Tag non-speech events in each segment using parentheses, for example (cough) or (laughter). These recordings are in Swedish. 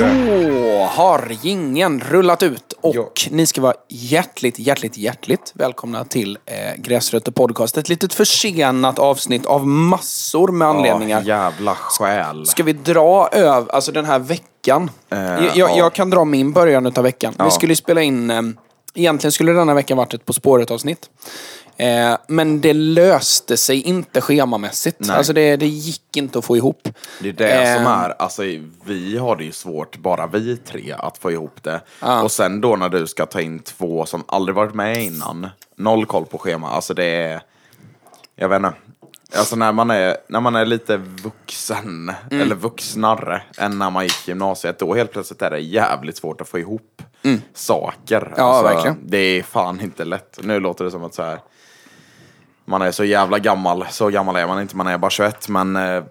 Då har gingen rullat ut och Ja. ni ska vara hjärtligt, hjärtligt, hjärtligt välkomna till eh, Gräsrötter Podcast. Ett litet försenat avsnitt av massor med anledningar. Ja, jävla själ. Ska vi dra över, alltså den här veckan? Eh, jag, jag, ja. jag kan dra min början utav veckan. Vi Ja. skulle ju spela in, eh, egentligen skulle denna veckan varit ett På spåret avsnitt. Eh, men det löste sig inte schemamässigt. Nej. Alltså det, det gick inte att få ihop. Det är det som Eh, är, alltså vi har det ju svårt, bara vi tre, att få ihop det. Ja. Och sen då när du ska ta in två som aldrig varit med innan, noll koll på schema, alltså det är, jag vet inte. Alltså när man är, när man är lite vuxen, Mm. eller vuxnare än när man gick gymnasiet, då helt plötsligt är det jävligt svårt att få ihop saker. Mm. Ja, alltså, verkligen. Det är fan inte lätt. Nu låter det som att så här, man är så jävla gammal, så gammal är man inte, man är bara 21, men eh,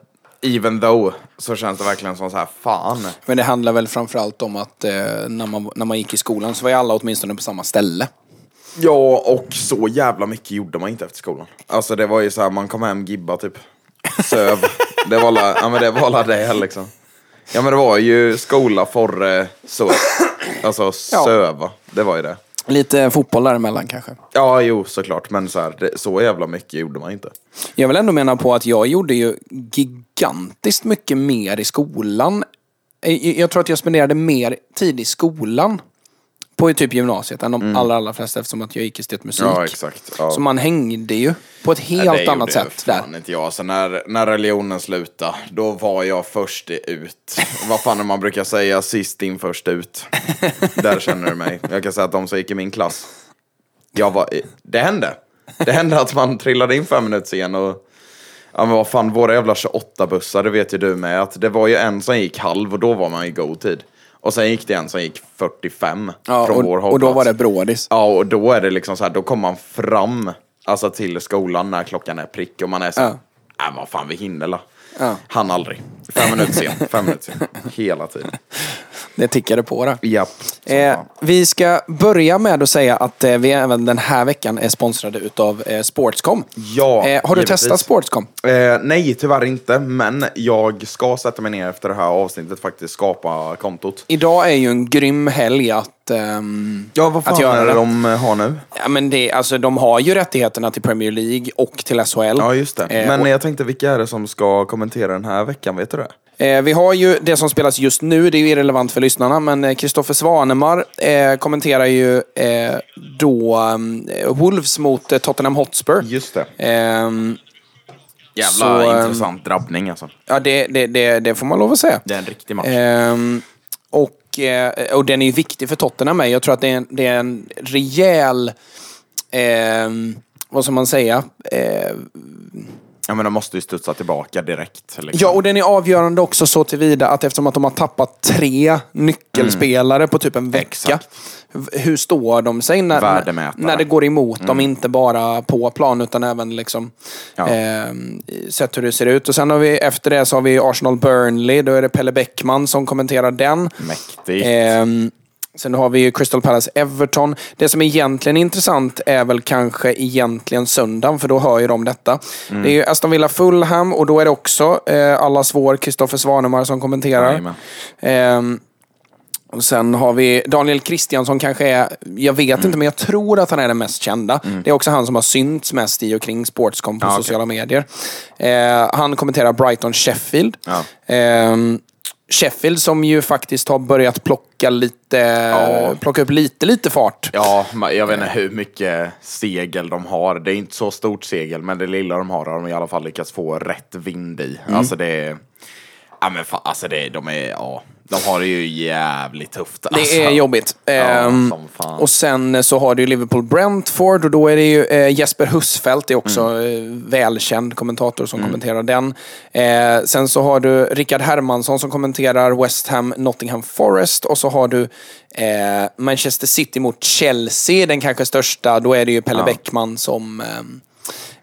even though så känns det verkligen som så här, fan. Men det handlar väl framförallt om att eh, när, man, när man gick i skolan så var ju alla åtminstone på samma ställe. Ja, och så jävla mycket gjorde man inte efter skolan. Alltså det var ju så här, man kom hem gibba typ, söv. det var la, ja men det var la det liksom. Ja men det var ju skola, forre, så. Alltså söva, det var ju det. Lite fotboll däremellan kanske. Ja, jo såklart, men så här, så jävla mycket gjorde man inte. Jag vill ändå mena på att jag gjorde ju gigantiskt mycket mer i skolan. Eh, Jag tror att jag spenderade mer tid i skolan på typ gymnasiet än de allra, allra flesta eftersom att jag gick estet musik. Mm. Ja, exakt. Ja. Så man hängde ju på ett Nej, helt det annat sätt där. Inte jag. Så när, när religionen slutade, då var jag först ut. Vad fan är man brukar säga, sist in först ut. Där känner du mig. Jag kan säga att de som gick i min klass, jag var, det hände. Det hände att man trillade in fem minuter sen och Ja men vad fan, våra jävla 28-bussar, det vet ju du med, att det var ju en som gick halv och då var man i god tid. Och sen gick det en som gick 45 Ja, från vår och, hållplats. och då var det brådis. Ja, och då är det liksom så här, då kommer man fram alltså till skolan när klockan är prick och man är så här, Ja. äh, vad fan vi hinner la. Ja. Han aldrig. Fem minuter sen, fem minuter sen. (laughs) Hela tiden. Det tickade på det. Japp. Eh, vi ska börja med att säga att eh, vi även den här veckan är sponsrade utav eh, Sportscom. Ja, eh, har du givetvis. testat Sportscom? Eh, nej, tyvärr inte, men jag ska sätta mig ner efter det här avsnittet faktiskt, skapa kontot. Idag är ju en grym helg att, ehm, Ja, vad att fan göra är det det. de eh, har nu? Ja, men det, alltså, de har ju rättigheterna till Premier League och till SHL. Ja, just det. Eh, Men och- jag tänkte, vilka är det som ska kommentera den här veckan? Vet du det? Eh, vi har ju det som spelas just nu, det är ju irrelevant för lyssnarna, men Kristoffer Svanemar eh, kommenterar ju eh, då eh, Wolves mot eh, Tottenham Hotspur. Just det. Ehm, Jävla Så, ehm, intressant drabbning alltså. ja, det, det, det, det får man lov att säga. Det är en riktig match. Ehm, och, eh, och den är ju viktig för Tottenham med. Jag tror att det är en, det är en rejäl, ehm, vad ska man säga? Eh, Ja men de måste ju studsa tillbaka direkt. Liksom. Ja, och den är avgörande också så tillvida att eftersom att de har tappat tre nyckelspelare på typ en vecka. Exakt. Hur står de sig när, när det går emot dem, inte bara på plan utan även liksom Ja. eh, sett hur det ser ut. Och sen har vi efter det så har vi Arsenal Burnley, då är det Pelle Bäckman som kommenterar den. Mäktigt. Ehm, sen har vi ju Crystal Palace Everton. Det som är egentligen intressant är väl kanske egentligen söndagen, för då hör ju de detta. Mm. Det är ju Aston Villa Fulham och då är det också eh, allas vår Kristoffer Svanemar som kommenterar. Ehm, Och sen har vi Daniel Kristiansson kanske är, jag vet Mm. inte men jag tror att han är den mest kända. Det är också han som har synts mest i och kring Sportscom på okej. sociala medier. Eh, han kommenterar Brighton Sheffield. Ja. Sheffield som ju faktiskt har börjat plocka lite, Ja. plocka upp lite, lite fart. Ja, jag vet inte hur mycket segel de har. Det är inte så stort segel, men det lilla de har har de i alla fall lyckats få rätt vind i. Mm. Alltså det är... Ja men fan, alltså det, de är, ja. De har det ju jävligt tufft. Det alltså. är jobbigt. Ehm, fan. och sen så har du Liverpool Brentford och då är det ju eh, Jesper Husfeldt, det är också Mm. eh, välkänd kommentator som kommenterar den. Eh, sen så har du Rickard Hermansson som kommenterar West Ham Nottingham Forest och så har du eh, Manchester City mot Chelsea, den kanske största. Då är det ju Pelle Ja. Bäckman som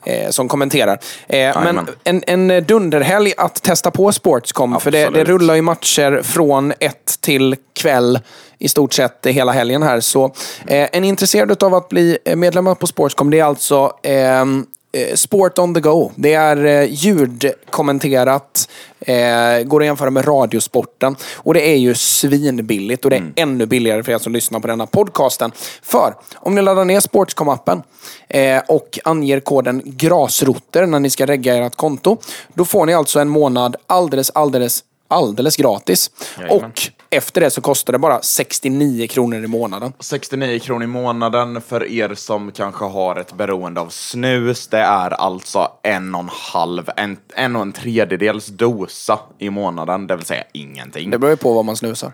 eh, som kommenterar. Eh, men en, en dunderhelg att testa på Sportscom. För det, det Absolut. rullar ju matcher från ett till kväll i stort sett hela helgen här. Så eh, är ni intresserade av att bli medlemmar på Sportscom, det är alltså ehm, eh, Sport on the go. Det är eh, ljudkommenterat. Eh, går att jämföra med Radiosporten. Och det är ju svinbilligt och det är ännu billigare för er som lyssnar på denna podcasten. För om ni laddar ner Sportscom-appen eh, och anger koden GRASROTER när ni ska regga ert konto. Då får ni alltså en månad alldeles, alldeles, alldeles gratis. Jajamän. Och efter det så kostar det bara 69 kronor i månaden. 69 kronor i månaden för er som kanske har ett beroende av snus. Det är alltså en och en halv, en, en och en tredjedels dosa i månaden, det vill säga ingenting. Det beror ju på vad man snusar.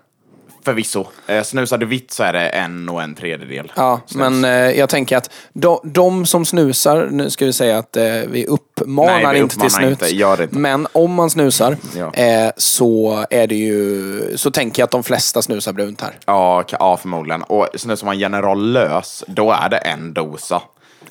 Förvisso. Eh, snusar du vitt så är det en och en tredjedel. Ja, snus. men eh, jag tänker att de, de som snusar, nu ska vi säga att eh, vi uppmanar Nej, vi inte till uppmanar snus. inte, gör det inte. Men om man snusar Ja. eh, så är det ju, så tänker jag att de flesta snusar brunt här. Ja, ja, förmodligen. Och snusar man General lös, då är det en dosa.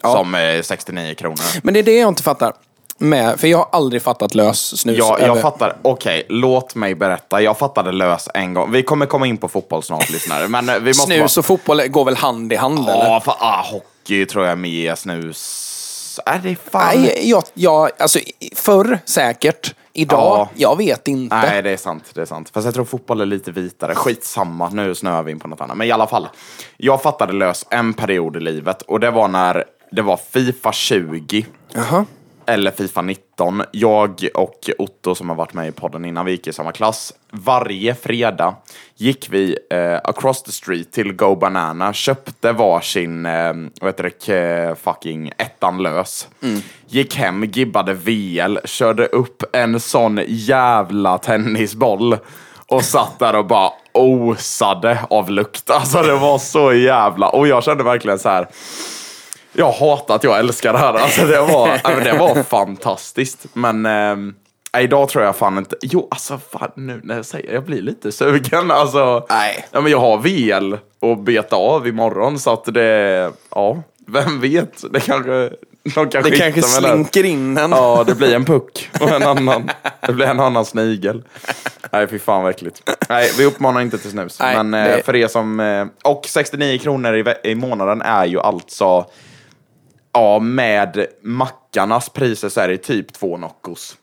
Som är 69 kronor. Men det är det jag inte fattar. Med, för jag har aldrig fattat lös snus. Ja, över- jag fattar. Okej, låt mig berätta. Jag fattade lös en gång. Vi kommer komma in på fotboll snart, (laughs) lyssnare. Men eh, vi måste Snus och fotboll går väl hand i hand eller? Ja, för ah, hockey tror jag med snus. Är det fan? Nej, jag, jag, alltså förr säkert. Idag, Ja. jag vet inte. Nej, det är sant. Det är sant. Fast jag tror fotboll är lite vitare. Skitsamma, nu snöar vi in på något annat. Men i alla fall. Jag fattade lös en period i livet och det var när det var Fifa 20. Jaha. Eller Fifa 19. Jag och Otto som har varit med i podden innan, vi gick i samma klass. Varje fredag gick vi eh, across the street till Go Banana, köpte varsin, eh, vad heter det, fucking ettan lös. Gick hem, gibbade VL, körde upp en sån jävla tennisboll och satt där och bara osade av lukt. Alltså det var så jävla... Och jag kände verkligen så här. Jag hatar att jag älskar det här. Alltså det var, (laughs) det var fantastiskt. Men nej, idag tror jag fan inte... Jo, alltså fan nu när jag säger jag blir lite sugen. Alltså, Nej. Ja, men jag har VL och beta av imorgon så att det... Ja, vem vet? Det kanske... De Det kanske slinker in en. Ja, det blir en puck och en annan. Det blir en annan snigel. Nej, fy fan vad äckligt. Nej, vi uppmanar inte till snus. Nej, men eh, det- för er som... Eh, och 69 kronor i månaden är ju alltså... Ja, med mackarnas priser så är det typ två Noccos.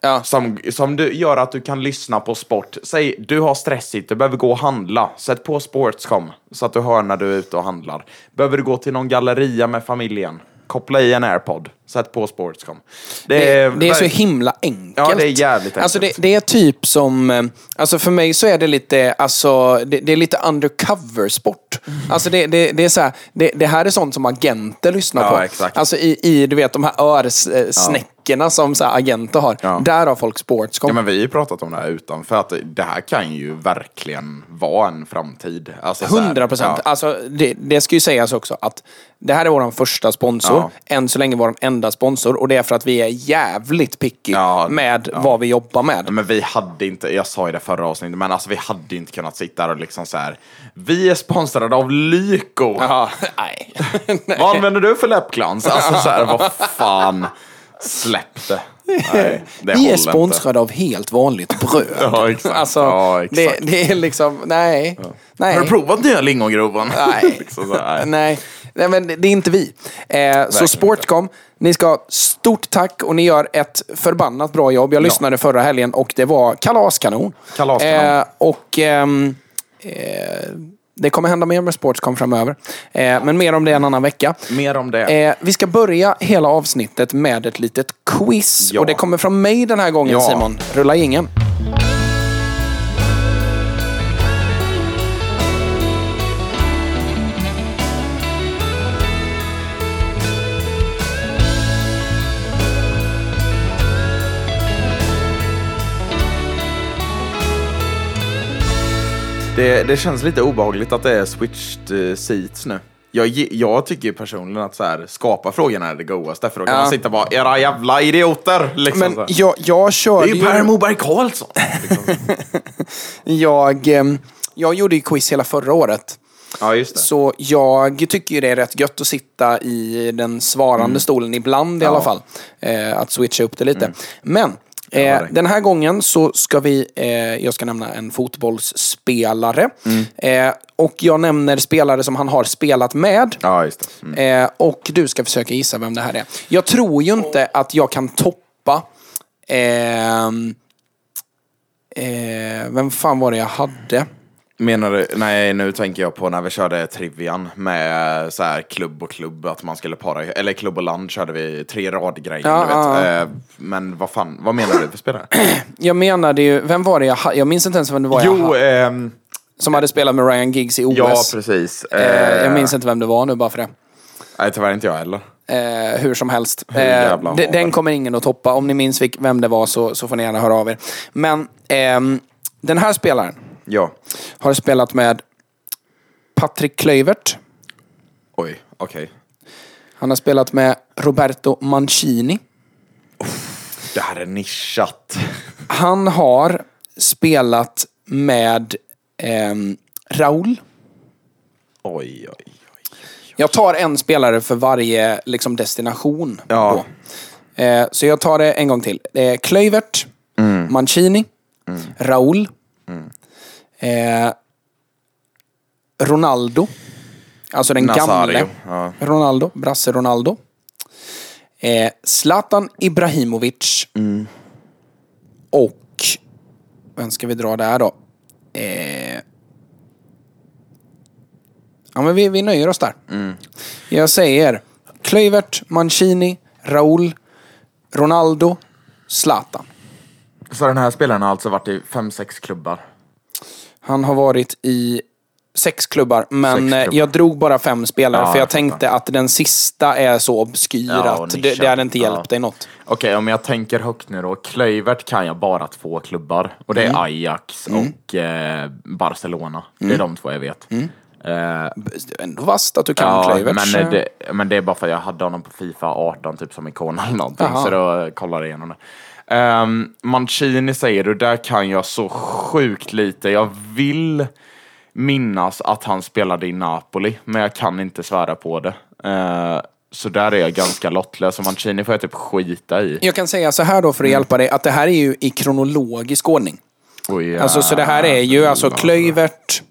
Ja. Som, som du, gör att du kan lyssna på sport. Säg, du har stressigt, du behöver gå och handla. Sätt på Sportscom så att du hör när du är ute och handlar. Behöver du gå till någon galleria med familjen? Koppla i en airpod. Sätt på Sportscom. Det, det är så verk- himla enkelt. Ja, det är jävligt Alltså det, enkelt. det är typ som, eh, alltså för mig så är det lite, alltså det, det är lite undercover sport. Alltså det, det, det är så här, det, det här är sånt som agenter lyssnar Ja, på. exakt. Alltså i, i, du vet de här örsnäckorna som så här agenter har. Ja. Där har folk Sportscom. Ja, men vi har ju pratat om det här utan för att det här kan ju verkligen vara en framtid. Alltså, så här, 100 procent. ja. Alltså, det, det ska ju sägas också att det här är vår första sponsor. Ja. Än så länge vår enda sponsor. Och det är för att vi är jävligt picky Ja, med vad vi jobbar med. Men vi hade inte, jag sa ju det förra avsnittet, men alltså vi hade inte kunnat sitta där och liksom så här. Vi är sponsrade av Lyko. (laughs) Nej. (laughs) Vad använder du för läppglans? Alltså så här, vad fan. Släpp det. Nej, det Vi är sponsrade av helt vanligt bröd. (laughs) Ja, exakt. Alltså, Ja, exakt. Det, det är liksom, nej. nej. Har du provat nya lingongrovan? Nej. (laughs) liksom så. (laughs) Nej. Nej, men det det är inte vi. Eh, så Sportcom, ni ska ha stort tack och ni gör ett förbannat bra jobb. Jag lyssnade förra helgen och det var kalaskanon. Kalaskanon. Eh, och ehm, eh, det kommer hända mer med Sportscom framöver. Eh, men mer om det en annan vecka. Mer om det. Eh, vi ska börja hela avsnittet med ett litet quiz. Ja. Och det kommer från mig den här gången Ja. Simon. Rulla ingen. Det, det känns lite obehagligt att det är switched eh, seats nu. Jag, jag tycker personligen att så här, skapa frågorna är det godaste, för då kan Ja. man sitta och bara era jävla idioter. Liksom, Men så jag, jag det körde är ju Per Moberg Karlsson. Liksom. (laughs) jag, ehm, jag gjorde ju quiz hela förra året. ja, just det. Så jag tycker ju det är rätt gött att sitta i den svarande stolen ibland i alla fall. Eh, att switcha upp det lite. Men eh, den här gången så ska vi, eh, jag ska nämna en fotbollsspelare. Eh, och jag nämner spelare som han har spelat med. Ja, just. Mm. Eh, och du ska försöka gissa vem det här är. Jag tror ju inte att jag kan toppa... ehm, eh, vem fan var det jag hade? Menar du, nej nu tänker jag på när vi körde Trivian med så här klubb och klubb, att man skulle para, eller klubb och land körde vi tre radgrejer, Ja, du vet. ja. Eh, Men vad fan, vad menar du för spelare? (clears throat) Jag menade ju, vem var det jag? Jag minns inte ens vem det var jag jo, ehm, Som hade spelat med Ryan Giggs i OS. ja precis. Eh, jag Eh, minns inte vem det var nu bara för det. Nej, tyvärr inte jag heller. Eh, hur som helst. Hur Eh, den det? kommer ingen att toppa. Om ni minns vem det var så, så får ni gärna höra av er. Men ehm, den här spelaren Ja. har spelat med Patrik Klöivert. Oj, okej. Han har spelat med Roberto Mancini. Det här är nischat. (laughs) Han har spelat med ehm, Raul. Oj, oj, oj. Jag tar en spelare för varje liksom, destination. Ja. Eh, så jag tar det en gång till. Eh, Klöivert, Mm. Mancini, Raul, eh, Ronaldo. Alltså den Nazario, gamle ja. Ronaldo, brasse Ronaldo. Eh, Zlatan Ibrahimovic. Mm. Och, vem ska vi dra där då? Eh, ja men vi, vi nöjer oss där. Mm. Jag säger Klöivert, Mancini, Raul, Ronaldo, Zlatan. Så den här spelaren har alltså varit i fem, sex klubbar? Han har varit i sex klubbar, men Sex eh, klubbar. jag drog bara fem spelare Ja, för jag tänkte att den sista är så obskyr Ja, att det, det hade inte hjälpt Ja. dig något. Okej, om jag tänker högt nu då. Klöivert kan jag bara två klubbar. Och det är Mm. Ajax och eh, Barcelona. Det är de två jag vet. Eh, Det är ändå vasst att du kan ja, Klöiverts. men, eh, det, men det är bara för att jag hade honom på Fifa 18 typ som ikon eller någonting. Jaha. Så då kollar jag igenom det. Um, Mancini säger du, där kan jag så sjukt lite. Jag vill minnas att han spelade i Napoli, men jag kan inte svära på det. Eh, så där är jag ganska lottlös, och Mancini får jag typ skita i. Jag kan säga så här då Mm. för att hjälpa dig, att det här är ju i kronologisk ordning. Oj, Alltså, så det här är ju alltså Klöivert,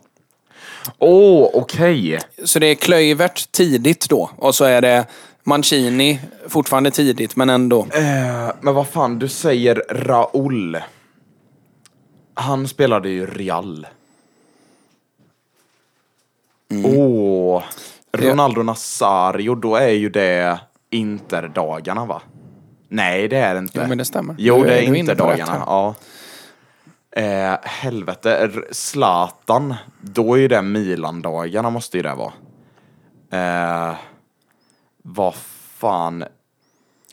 Åh, okej. så det är Klöivert tidigt då, och så är det Mancini fortfarande tidigt, men ändå. Eh, men vad fan, du säger Raul. Han spelade ju Real. Åh, Ronaldo Nazario, då är ju det Interdagarna va? Nej, det är det inte. Jo, men det stämmer. Jo, det är- är Interdagarna. Ja. Eh, helvete, Zlatan, då är ju det Milan-dagarna måste ju det vara. Eh, vad fan.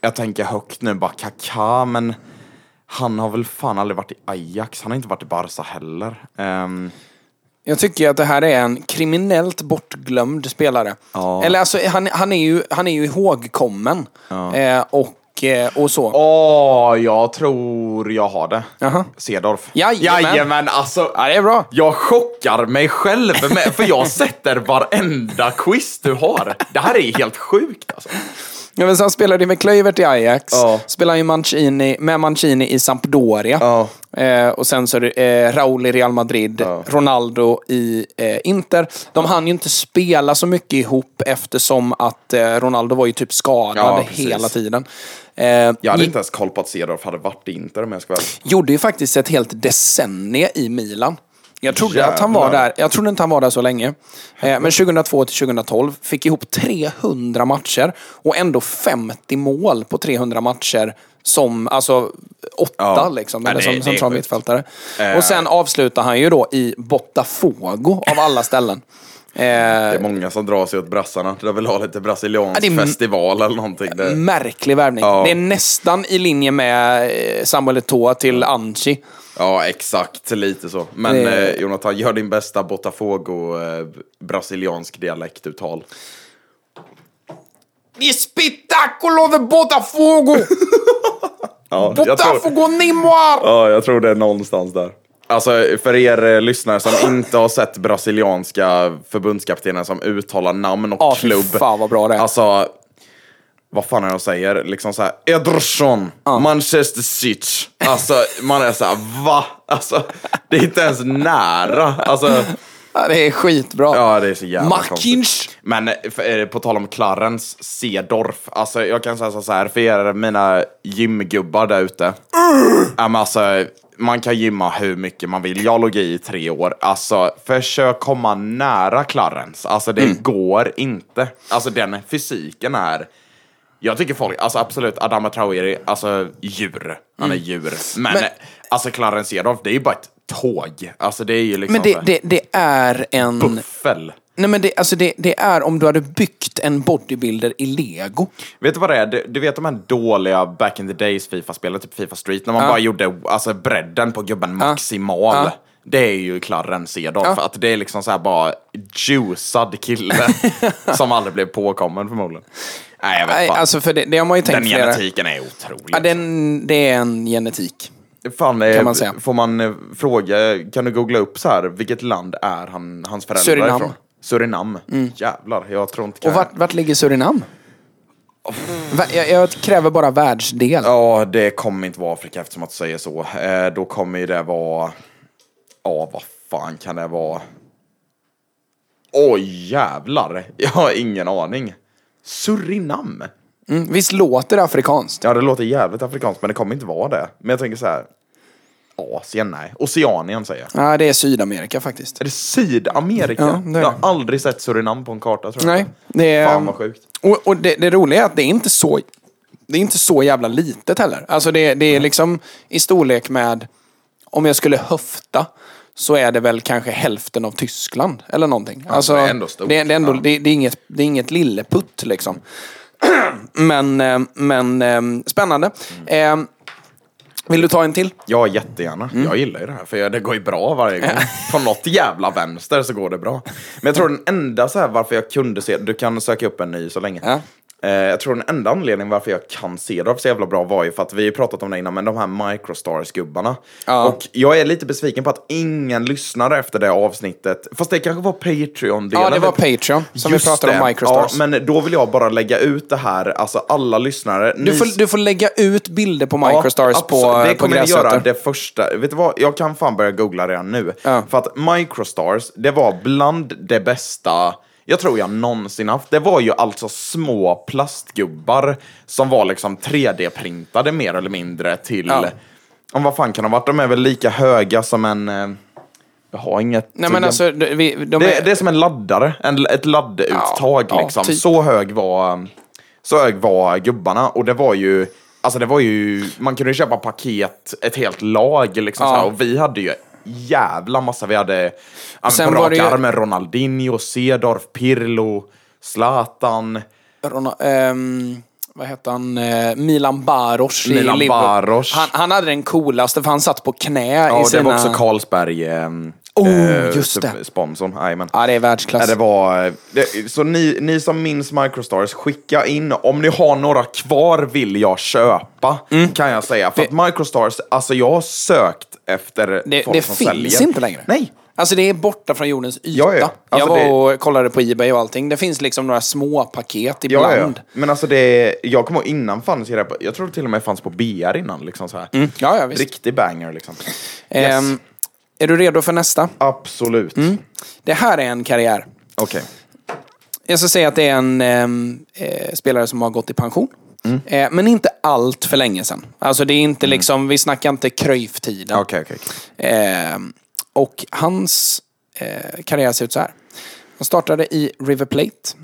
Jag tänker högt nu, bara Kaká, men han har väl fan aldrig varit i Ajax. Han har inte varit i Barca heller. Ehm, Jag tycker att det här är en kriminellt bortglömd spelare. Ja. Eller alltså, han, han, är ju, han är ju ihågkommen. Eh, och, och så. Åh, jag tror jag har det. Cedorf. Jajamän. Jajamän, alltså. Ja, det är bra. Jag chockar mig själv med, för jag (laughs) sätter varenda quiz du har. Det här är helt sjukt alltså. Ja, men så han spelade ju med Klöivert i Ajax. Ja. Spelade ju Mancini, med Mancini i Sampdoria. Ja. Eh, och sen så är eh, Raul i Real Madrid, Ronaldo i eh, Inter. De hann ju inte spela så mycket ihop eftersom att eh, Ronaldo var ju typ skadad Ja, hela tiden. Eh, Jag hade inte ens koll på att Cedorf hade varit i Inter om jag ska vara gjorde ju faktiskt ett helt decennium i Milan. Jag trodde att han var Jävlar. där. Jag trodde inte han var där så länge. Eh, men 2002 till 2012 fick ihop 300 matcher och ändå 50 mål på 300 matcher som, alltså åtta Ja. liksom, eller som central mittfältare. Eh. Och sen avslutar han ju då i Botafogo av alla ställen. Eh, Det är många som drar sig åt brassarna. De vill ha lite brasiliansk Ja, festival eller någonting. Det... Märklig värvning. Ja. Det är nästan i linje med eh, Samuel Eto'o till Anchi. Ja, exakt. Lite så. Men Det- eh, Jonathan, gör din bästa Botafogo eh, dialektuttal. Di spettacolo de Botafogo! (laughs) Ja, jag tror, Botafogo Neymar! ja, jag tror det är någonstans där. Alltså för er eh, lyssnare som inte har sett brasilianska förbundskaptener som uttalar namn och fy klubb. fan vad bra det är. Alltså, vad fan är det de säger? Liksom såhär, Ederson, Manchester City. Alltså, man är såhär, va? Alltså, det är inte ens nära. Alltså, Ja, det är skitbra. ja det är så jävla. Markins. Men eh, för, eh, på tal om Clarence Seedorf, alltså jag kan säga så här för er mina gymgubbar där ute. Men alltså, man kan gymma hur mycket man vill. Jag låg i tre år. Alltså, försök komma nära Clarence. Alltså det går inte. Alltså den fysiken är... Jag tycker folk, alltså absolut, Adama Traoré, alltså djur. Han är djur. Men, Men- alltså Clarence Seedorf, det är ju bara ett tåg. Alltså det är ju liksom Men det, det, det är en... buffel. Nej men det, alltså det, det är om du hade byggt en bodybuilder i lego. Vet du vad det är? Du, du vet de här dåliga back in the days Fifa-spelen, typ Fifa Street, när man Ja. bara gjorde alltså, bredden på gubben maximal. Ja. Det är ju Clarren Cedorf, Ja. för att det är liksom så här bara juicad kille (laughs) som aldrig blev påkommen förmodligen. Nej, jag vet fan. alltså för det, det har man ju tänkt Den flera... genetiken är otrolig. Ja, den, det är en genetik. Fan, eh, kan man säga. Får man eh, fråga, kan du googla upp så här, vilket land är han, hans föräldrar Surinam. ifrån? Surinam. Jävlar, jag tror inte Och vart, vart ligger Surinam? Va- Jag, jag kräver bara världsdel. Ja, det kommer inte vara Afrika eftersom att du säger så. Eh, då kommer ju det vara... Ja, vad fan kan det vara? Oj, jävlar. (laughs) Jag har ingen aning. Surinam? Mm, visst låter det afrikanskt? Ja, det låter jävligt afrikanskt, men det kommer inte vara det. Men jag tänker så här... Asien, nej. Oceanien säger jag. Ja, det är Sydamerika faktiskt. Är det Sydamerika? Ja, det är jag har aldrig sett Surinam på en karta tror jag. Nej, det är... Fan vad sjukt. Och, och det, det roliga är att det är inte så... Det är inte så jävla litet heller. Alltså det, det är liksom i storlek med... Om jag skulle höfta så är det väl kanske hälften av Tyskland eller någonting. alltså, det är ändå stort. Det, är- det, är ändå, Ja. det, det, är inget, det är inget lilleputt liksom. (clears throat) men eh, men eh, spännande. Eh, vill du ta en till? Ja, jättegärna. Mm. Jag gillar ju det här, för det går ju bra varje gång. (laughs) På något jävla vänster så går det bra. Men jag tror den enda så här varför jag kunde se, du kan söka upp en ny så länge. Ja. Eh, jag tror den enda anledningen varför jag kan se det så jävla bra var ju för att vi har pratat om det innan, men de här Microstars-gubbarna. Ja. Och jag är lite besviken på att ingen lyssnade efter det avsnittet. Fast det kanske var Patreon-delen. Ja, det var Patreon som Just vi pratade det. om Microstars. Ja, men då vill jag bara lägga ut det här, alltså alla lyssnare. du, ni- får, du får lägga ut bilder på Microstars Ja, på, absolut. Det på kommer jag göra gräsrötter. det första. Vet du vad? Jag kan fan börja googla redan nu. Ja. För att Microstars, det var bland det bästa jag tror jag någonsin haft. Det var ju alltså små plastgubbar som var liksom 3D-printade mer eller mindre till... Ja. Om vad fan kan de ha varit? De är väl lika höga som en... eh, Jag har inget... Nej men alltså, vi, de Det, är, det är som en laddare, en, ett ladduttag Ja, ja, liksom. typ. Så hög var så hög var gubbarna och det var ju Alltså det var ju, man kunde ju köpa paket, ett helt lag liksom Ja. här, och vi hade ju jävla massa, vi hade ja, Sen på var rak det arm Ronaldinho, Cedorf, Pirlo, Zlatan, Rona, ehm, vad hette han? Eh, Milan Baros i Milan. Baros. Han, han hade den coolaste för han satt på knä ja i det sina... var också Carlsberg eh, Oh, just det. sponsorn, jajamän. Ja, det är världsklass. Ja, det var, det, så ni, ni som minns Microstars, skicka in. Om ni har några kvar vill jag köpa, kan jag säga. För att Microstars, alltså jag har sökt efter det folk det som finns säljer. inte längre. Nej. Alltså det är borta från jordens yta. Ja, ja. Alltså, jag var det- och kollade på Ebay och allting. Det finns liksom några små paket Ja, ibland. ja. Men alltså det, jag kommer ihåg innan fanns det jag tror det till och med fanns på BR innan. Liksom så här. Ja, ja, visst. Riktig banger liksom. Yes. Ehm, är du redo för nästa? Absolut. Det här är en karriär. Okej. Jag ska säga att det är en ehm, eh, spelare som har gått i pension. Mm. Eh, men inte allt för länge sedan. Alltså det är inte liksom, vi snackar inte Cruyff-tiden. Okej, okej. okej. Ehm, Och hans eh, karriär ser ut så här. Han startade i River Plate.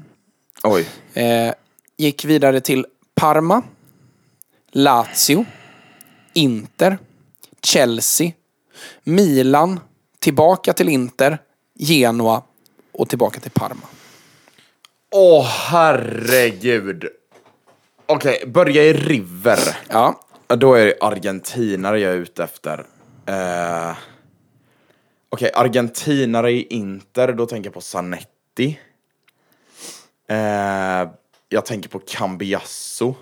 Oj. Eh, gick vidare till Parma, Lazio, Inter, Chelsea, Milan, tillbaka till Inter, Genoa och tillbaka till Parma. Åh, herregud. Okej, börja i River. Ja, Då är det argentinare jag är ute efter. Eh, Okej, argentinare i Inter, då tänker jag på Zanetti. Eh, jag tänker på Cambiasso.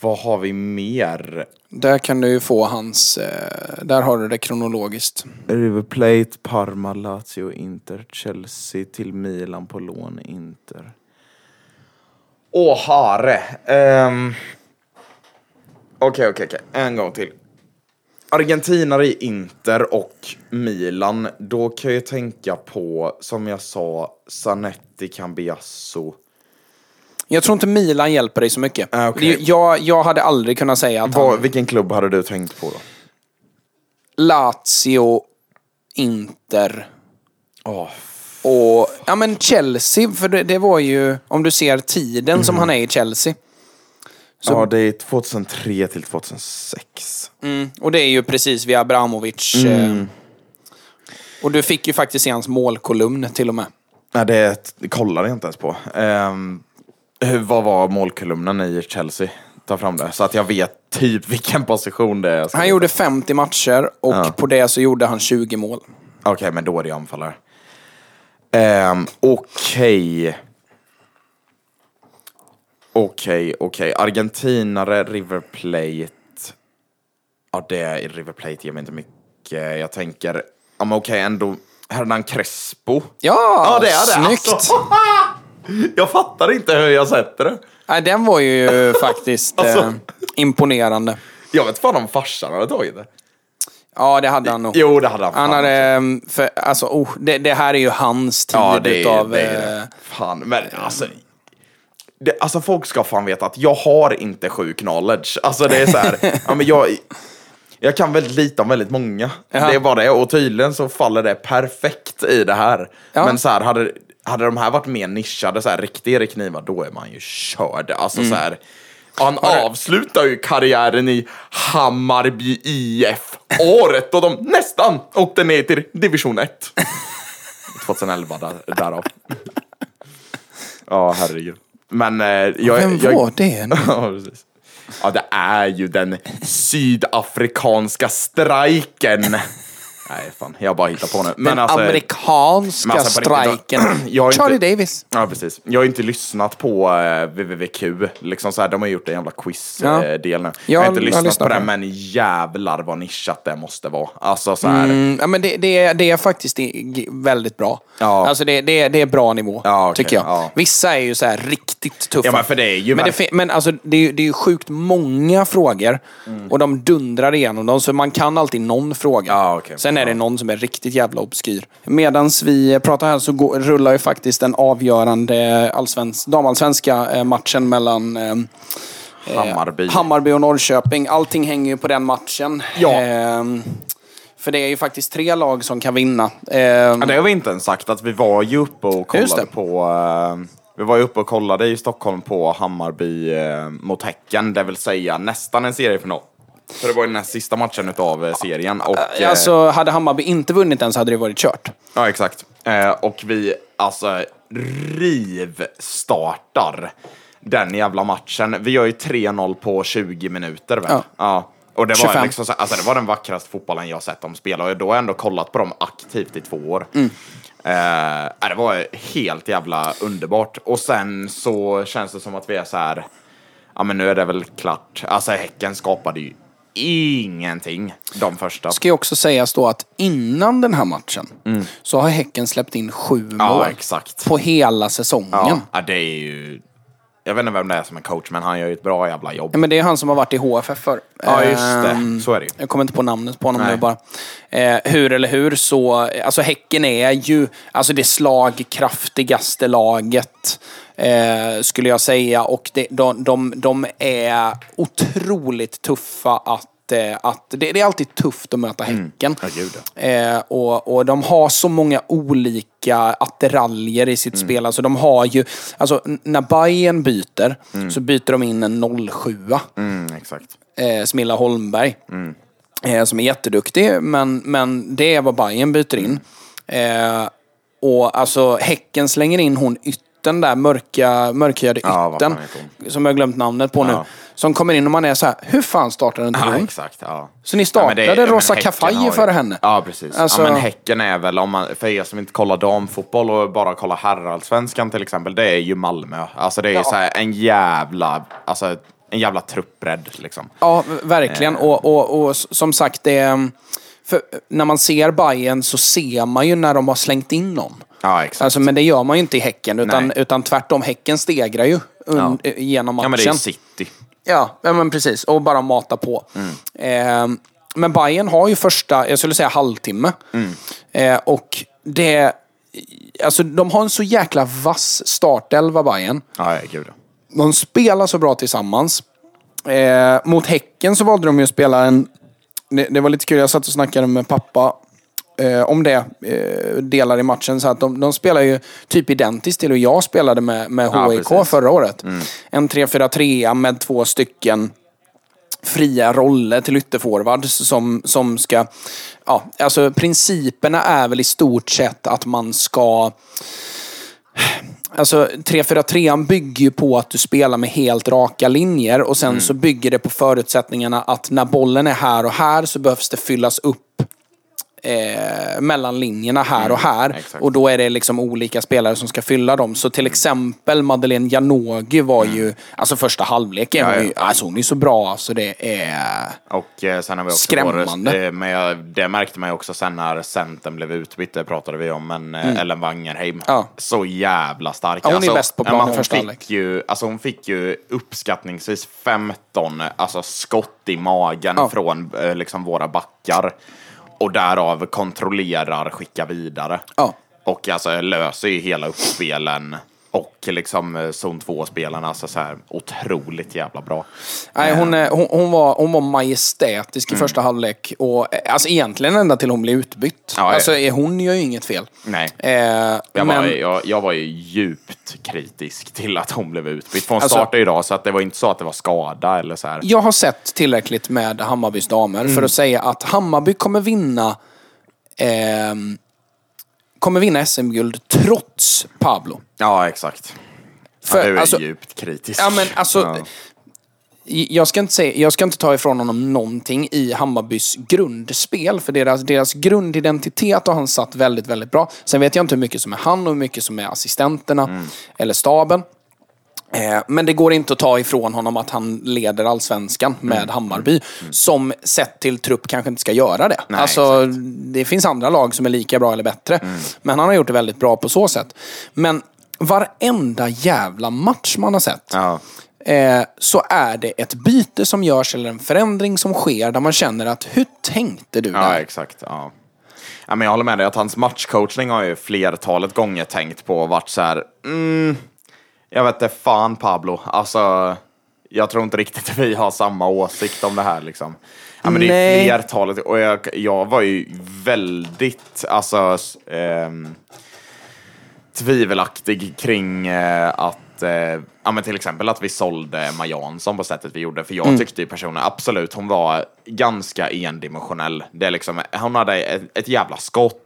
Vad har vi mer? där kan du ju få hans... Eh, där har du det kronologiskt. River Plate, Parma, Lazio, Inter, Chelsea till Milan på lån, Inter. Åh, hare. Um... Okej, okej, okej. En gång till. Argentinare i Inter och Milan. Då kan jag tänka på, som jag sa, Zanetti, Cambiasso. Jag tror inte Milan hjälper dig så mycket. Ah. Det- jag, jag hade aldrig kunnat säga att Vad, han... vilken klubb hade du tänkt på då? Lazio, Inter Åh, och... Ja men Chelsea, för det, det var ju... Om du ser tiden som han är i Chelsea. Så- Ja, det är 2003 till 2006. Mm, och det är ju precis vid Abramovic. Eh, och du fick ju faktiskt se hans målkolumn till och med. Nej, det, kollade jag inte ens på. Um, vad var målkolumnen i Chelsea? Ta fram det. Så att jag vet typ vilken position det är. Han gjorde 50 matcher och Ja. på det så gjorde han 20 mål. Okej, men då är det anfallare. Um, Okej. Okej, okej. Argentinare, River Plate. Ja, det är River Plate ger mig inte mycket. Jag tänker, ja men okej ändå. Hernan Crespo. Ja, Ja, det är det. snyggt! Alltså. (laughs) Jag fattar inte hur jag sätter det. Nej, den var ju (laughs) faktiskt Alltså. eh, imponerande. Jag vet fan om farsan hade tagit det. Ja, det hade han nog. Jo, det hade han. Han hade, ehm, för, alltså, oh, det, det här är ju hans tid Ja, det utav... det eh, det. Fan, men alltså. Det, alltså folk ska fan veta att jag har inte sjuk knowledge. Alltså det är så här, (laughs) ja, men jag, jag kan väldigt lite om väldigt många. Ja. Det är bara det. Och tydligen så faller det perfekt i det här. Ja. Men så här, hade, hade de här varit mer nischade, så här, riktig Erik Niva, då är man ju körd. Alltså så här. Han avslutar ju karriären i Hammarby IF. Året då de nästan åkte ner till division 1. 2011 (laughs) där, därav. Ja, herregud. Men eh, jag... Vem jag, var det? (laughs) Ja, precis. Ja, det är ju den sydafrikanska strejken. Nej, fan. Jag bara hittar på nu. Men Den alltså, amerikanska men alltså, strejken. (clears throat) jag inte- Charlie Davis. Ja, precis. Jag har inte lyssnat på eh, wwwq. Liksom så här, de har gjort en jävla Ja. quiz-del nu. Jag Jag har inte har lyssnat lyssnat på på det, men jävlar vad nischat det måste vara. Alltså så här. Mm, ja, men det, det, är, det är faktiskt väldigt bra. Ja. Alltså det, det, är- det är bra nivå, Ja, okej, tycker jag. ja. Vissa är ju så här riktigt tuffa. Ja, men för det är ju men, det, men alltså, det, är, det är ju sjukt många frågor Mm. och de dundrar igenom dem, så man kan alltid någon fråga. Ja, okej. Sen är det någon som är riktigt jävla obskyr. Medan vi pratar här så går, rullar ju faktiskt den avgörande allsvensk, damallsvenska eh, matchen mellan eh, Hammarby. Hammarby och Norrköping. Allting hänger ju på den matchen. Ja. Ehm, för det är ju faktiskt tre lag som kan vinna. Ehm, Ja, det har vi inte ens sagt, att vi var ju uppe och kollade på... eh, vi var ju uppe och kollade i Stockholm på Hammarby eh, mot Häcken, det vill säga nästan en seriefinal. För det var ju den näst sista matchen utav eh, serien. Och, eh, Alltså, hade Hammarby inte vunnit den så hade det varit kört. Ja, exakt. Eh, och vi alltså rivstartar den jävla matchen. Vi gör ju 3-0 på 20 minuter väl? Ja. Och det var, 25. liksom, så- alltså, det var den vackraste fotbollen jag sett dem spela och då har jag ändå kollat på dem aktivt i två år. Mm. Eh, det var helt jävla underbart. Och sen så känns det som att vi är så här. ja men nu är det väl klart. Alltså Häcken skapade ju ingenting de första. Ska ju också sägas då att innan den här matchen så har Häcken släppt in sju Mm. Ja, mål. exakt. På hela säsongen. Ja, ja, det är ju... Jag vet inte vem det är som är coach, men han gör ju ett bra jävla jobb. Ja, men det är han som har varit i HFF för. Ja, just det. Så är det. Jag kommer inte på namnet på honom Nej. nu bara. Eh, hur eller hur så, alltså Häcken är ju alltså det slagkraftigaste laget. Eh, skulle jag säga. Och det, de, de, de är otroligt tuffa att att, eh, att det, det är alltid tufft att möta Häcken. Ja, gud, Eh, och, och de har så många olika attiraljer i sitt spel. Alltså de har ju, alltså när Bayern byter så byter de in en 07 Mm, exakt. eh, Smilla Holmberg. Eh, som är jätteduktig, men, men det är vad Bayern byter in. Eh, och alltså Häcken slänger in hon ytten där, mörka, mörkhyade Ja, vad ytten. fan heter Som jag har glömt namnet på nu. Ja. Som kommer in och man är så här, hur fan startar inte Ja, exakt. Ja. Så ni Ja, men det- startade ja, men Rosa Häcken Kafaji har ju- före henne? Ja, precis. Alltså- Ja, men Häcken är väl, om man, för er som inte kollar damfotboll och bara kollar herrallsvenskan till exempel, det är ju Malmö. Alltså det är ju så här en jävla, alltså en jävla truppbredd liksom. Ja, verkligen. Och, och, och s- som sagt, det, är- för när man ser Bayern så ser man ju när de har slängt in någon. Ja, exakt. Alltså, men det gör man ju inte i Häcken, utan, Nej. utan tvärtom. Häcken stegrar ju Ja. genom matchen. ja, men det är ju City. Ja, men precis. Och bara mata på. Eh, men Bayern har ju första, jag skulle säga halvtimme. Eh, och det... Alltså de har en så jäkla vass startelva, Bayern. Ja, gud. De spelar så bra tillsammans. Eh, mot Häcken så valde de ju att spela en... Det, det var lite kul, jag satt och snackade med pappa eh, om det. Eh, delar i matchen. Så att de, de spelar ju typ identiskt till hur jag spelade med, med Ja, HIK precis. förra året. En 3-4-3 med två stycken fria roller till ytterforwards som, som ska... Ja, alltså principerna är väl i stort sett att man ska... Alltså 3-4-3 bygger ju på att du spelar med helt raka linjer och sen så bygger det på förutsättningarna att när bollen är här och här så behövs det fyllas upp eh, mellan linjerna här och här. exakt. Och då är det liksom olika spelare som ska fylla dem. Så till exempel Madeleine Janogy var ju, alltså första halvleken, Ja, var ja. ju, alltså hon är så bra så det är... Och eh, sen har vi också Skrämmande. Vår, eh, men jag, det märkte man ju också sen när centern blev utbytt, det pratade vi om, men eh, Ellen Wangerheim. Mm. Ja. Så jävla stark. Ja, hon är bäst på ja, plan men i hon första fick ju, alltså hon fick ju uppskattningsvis 15 alltså, skott i magen från eh, liksom våra backar. Och därav kontrollerar, skickar vidare. Ja. Och alltså löser ju hela uppspelen. Och liksom eh, zon 2-spelarna, alltså så här otroligt jävla bra. Nej, hon, är- hon, hon, var, hon var majestätisk Mm. i första halvlek. Och, eh, alltså egentligen ända till hon blev utbytt. Ja, alltså eh, hon gör ju inget fel. Nej. Eh, Jag, men, var, jag, jag var ju djupt kritisk till att hon blev utbytt. För hon Alltså- startade idag, så att det var inte så att det var skada eller så här. jag har sett tillräckligt med Hammarbys damer Mm. för att säga att Hammarby kommer vinna ehm, kommer vinna SM-guld trots Pablo. Ja, exakt. För, ja, du är alltså- djupt kritisk. Ja, men alltså... Ja. Jag ska, inte säga, jag ska inte ta ifrån honom någonting i Hammarbys grundspel. För deras, deras grundidentitet har han satt väldigt, väldigt bra. Sen vet jag inte hur mycket som är han och hur mycket som är assistenterna Mm. eller staben. Eh, Men det går inte att ta ifrån honom att han leder allsvenskan Mm. med Hammarby. Som sett till trupp kanske inte ska göra det. Nej, alltså, det finns andra lag som är lika bra eller bättre. Mm. Men han har gjort det väldigt bra på så sätt. Men varenda jävla match man har sett Ja. eh, så är det ett byte som görs eller en förändring som sker där man känner att hur tänkte du Ja, där? exakt. Ja. Ja, men jag håller med dig att hans matchcoachning har ju flertalet gånger tänkt på och varit så här. Mm, jag vet inte fan Pablo. Alltså, jag tror inte riktigt (laughs) vi har samma åsikt om det här liksom. Ja, men det är Nej. flertalet och jag, jag var ju väldigt, alltså, ehm, tvivelaktig kring eh, att, eh, ja men till exempel att vi sålde Majansson på sättet vi gjorde. För jag Mm. tyckte ju personen, absolut, hon var ganska endimensionell. Det är liksom, hon hade ett, ett jävla skott.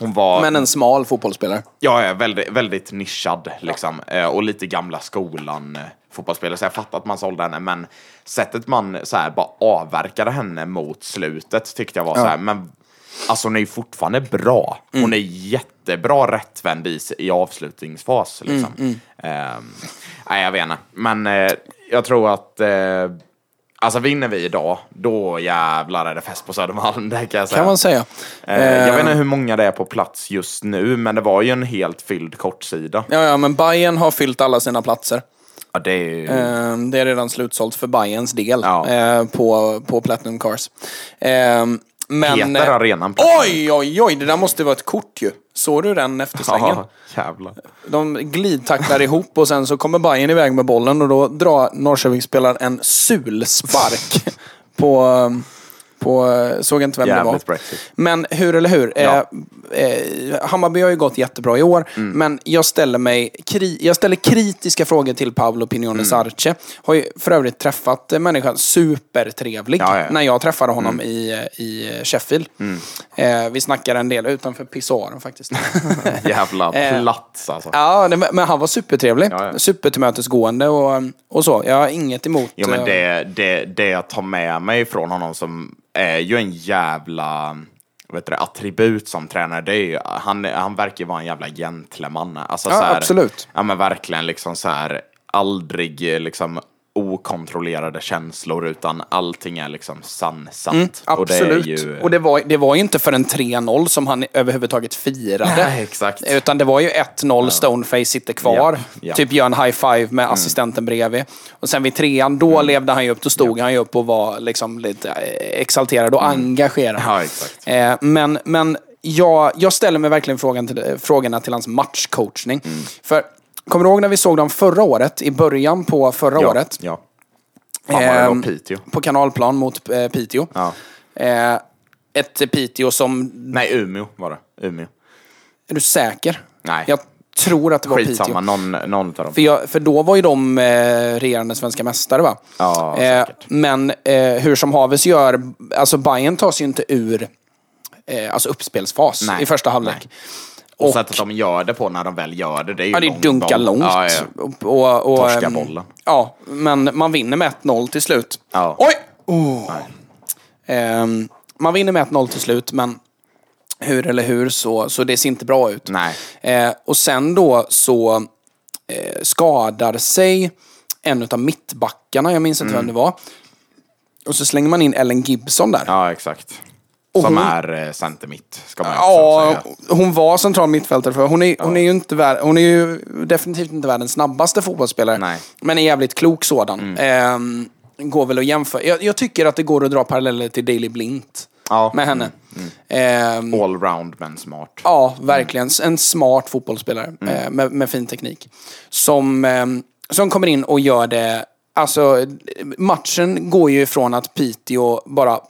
Hon var, Men en smal fotbollsspelare. ja, ja väldigt, väldigt nischad liksom. Eh, och lite gamla skolan eh, fotbollsspelare. Så jag fattar att man sålde henne, men sättet man så här, bara avverkade henne mot slutet tyckte jag var så här, men Alltså hon är ju fortfarande bra. Hon är jättebra rättvänd i, i avslutningsfas. Liksom. Ehm, nej, jag vet inte. Men eh, jag tror att eh, Alltså vinner vi idag, då jävlar är det fest på Södermalm. Det kan jag säga. Kan man säga. Eh, jag Eh, vet inte hur många det är på plats just nu, men det var ju en helt fylld kortsida. Ja, ja, men Bayern har fyllt alla sina platser. Ja, det är ju... Eh, Det är redan slutsålt för Bayerns del Ja. eh, på, på Platinum Cars. Eh, Men... Heter eh, arenan Oj, oj, oj! Det där måste vara ett kort ju. Såg du den efterslängen? Ja, jävlar. De glidtacklar ihop och sen så kommer Bayern iväg med bollen och då drar Norrköpingsspelaren en sulspark (laughs) på, på såg inte vem det var. Jävligt Brexit. Men hur eller hur? Ja. Eh, eh, Hammarby har ju gått jättebra i år, Mm. men jag ställer, mig, kri- jag ställer kritiska frågor till Paolo Pignone Mm. Sarce. Har ju för övrigt träffat eh, människan supertrevlig Ja, ja. när jag träffade honom i, eh, i Sheffield. Mm. Eh, vi snackade en del utanför pissoaren faktiskt. (laughs) Jävla (laughs) Eh, plats alltså. ja, men han var supertrevlig. Ja, ja. Supertillmötesgående och, och så. Jag har inget emot... Jo men eh, det, det, det jag tar med mig från honom som är ju en jävla vet du, attribut som tränare, det är ju, han, han verkar ju vara en jävla gentleman. Alltså, Ja, så här, absolut. Ja men verkligen liksom så här, aldrig liksom okontrollerade känslor utan allting är liksom sansat. Mm, Absolut. Och det, är ju, Och det var, det var ju inte för en 3-0 som han överhuvudtaget firade. Nej, exakt. Utan det var ju 1-0, Stoneface sitter kvar. Ja, ja. Typ gör en high five med assistenten bredvid. Och sen vid trean, då levde han ju upp. Då stod han ju upp och var liksom lite eh, exalterad och engagerad. Ja, exakt. Eh, men men jag, jag ställer mig verkligen frågan till, frågorna till hans matchcoachning. Mm. För, kommer du ihåg när vi såg dem förra året? I början på förra ja, året? Ja. Fan vad det var Piteå. På kanalplan mot eh, Piteå. Ja. Eh, ett Piteå som... Nej, Umeå var det. Umeå. Är du säker? Nej. Jag tror att det var Skitsamma, Piteå. någon, någon av dem. För, jag, för då var ju de eh, regerande svenska mästare va? Ja, eh, säkert. men eh, hur som haves gör, alltså Bayern tar sig ju inte ur eh, alltså uppspelsfas Nej, i första halvlek. Och, Och- sättet de gör det på när de väl gör det, det är ju Ja, det är dunka boll. långt. Ja, ja. Och, och, Torska ehm, bollen. Ja, men man vinner med 1-0 till slut. Ja. Oj! Oh. Ehm, man vinner med 1-0 till slut, men hur eller hur så, så det ser inte bra ut. Nej. Eh, och sen då så eh, skadar sig en av mittbackarna, jag minns inte vem det var. Och så slänger man in Ellen Gibson där. Mm. Ja, exakt. Och Som hon- är eh, center mitt, ska man Ja, hon var central mittfältare för hon är, hon är ju inte vär, hon är ju definitivt inte världens snabbaste fotbollsspelare. Nej. Mm. Men en jävligt klok sådan. Ehm, går väl att jämföra. Jag, jag tycker att det går att dra paralleller till Daley Blint. Ja. Med henne. Ehm, Allround men smart. Ja, verkligen. En smart fotbollsspelare eh, med, med fin teknik. Som, eh, som kommer in och gör det... Alltså, matchen går ju ifrån att Piteå bara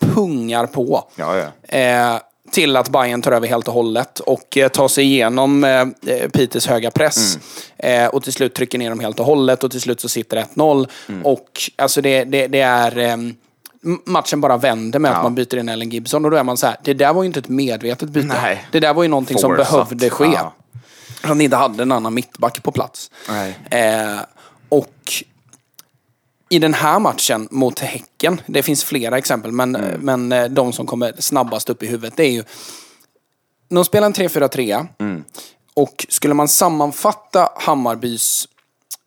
pungar på. Ja, ja. Eh, till att Bayern tar över helt och hållet och eh, tar sig igenom eh, eh, Peters höga press. Eh, och till slut trycker ner dem helt och hållet och till slut så sitter 1-0. Och alltså det, det, det är... ehm, matchen bara vänder med att Ja. man byter in Ellen Gibson och då är man så här, det där var ju inte ett medvetet byte. Nej. Det där var ju någonting som Forceat. behövde ske. Ja. Att ni inte hade en annan mittback på plats. Eh, och i den här matchen mot Häcken, det finns flera exempel, men, Mm. men eh, de som kommer snabbast upp i huvudet, det är ju... De spelar en 3-4-3 Mm. och skulle man sammanfatta Hammarbys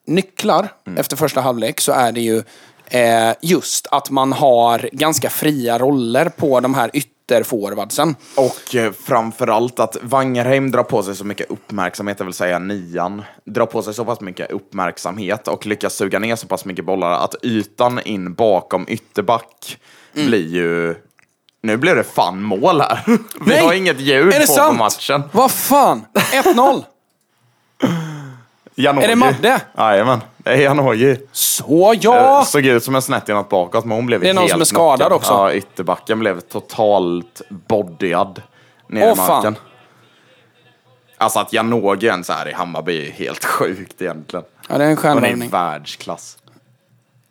nycklar Mm. efter första halvlek så är det ju eh, just att man har ganska fria roller på de här ytterforwardsen. Och eh, framförallt att Wangerheim drar på sig så mycket uppmärksamhet, det vill säga nian, drar på sig så pass mycket uppmärksamhet och lyckas suga ner så pass mycket bollar att ytan in bakom ytterback Mm. blir ju... Nu blir det fan mål här. (laughs) Vi Nej! har inget ljud på, sant? på matchen. Vad fan! 1-0! (laughs) Janogy. Är det Madde? Jajamän, det är Janogy. Så ja! Eh, Såg ut som en snett inåt bakåt, men hon blev Det är någon helt som är skadad knockad. också. Ja, ytterbacken blev totalt bodyad ner Åh, i fan. marken. Alltså att Janogy ens är i Hammarby är helt (laughs) sjukt egentligen. Ja, det är en Hon är stjärnvärvning. världsklass.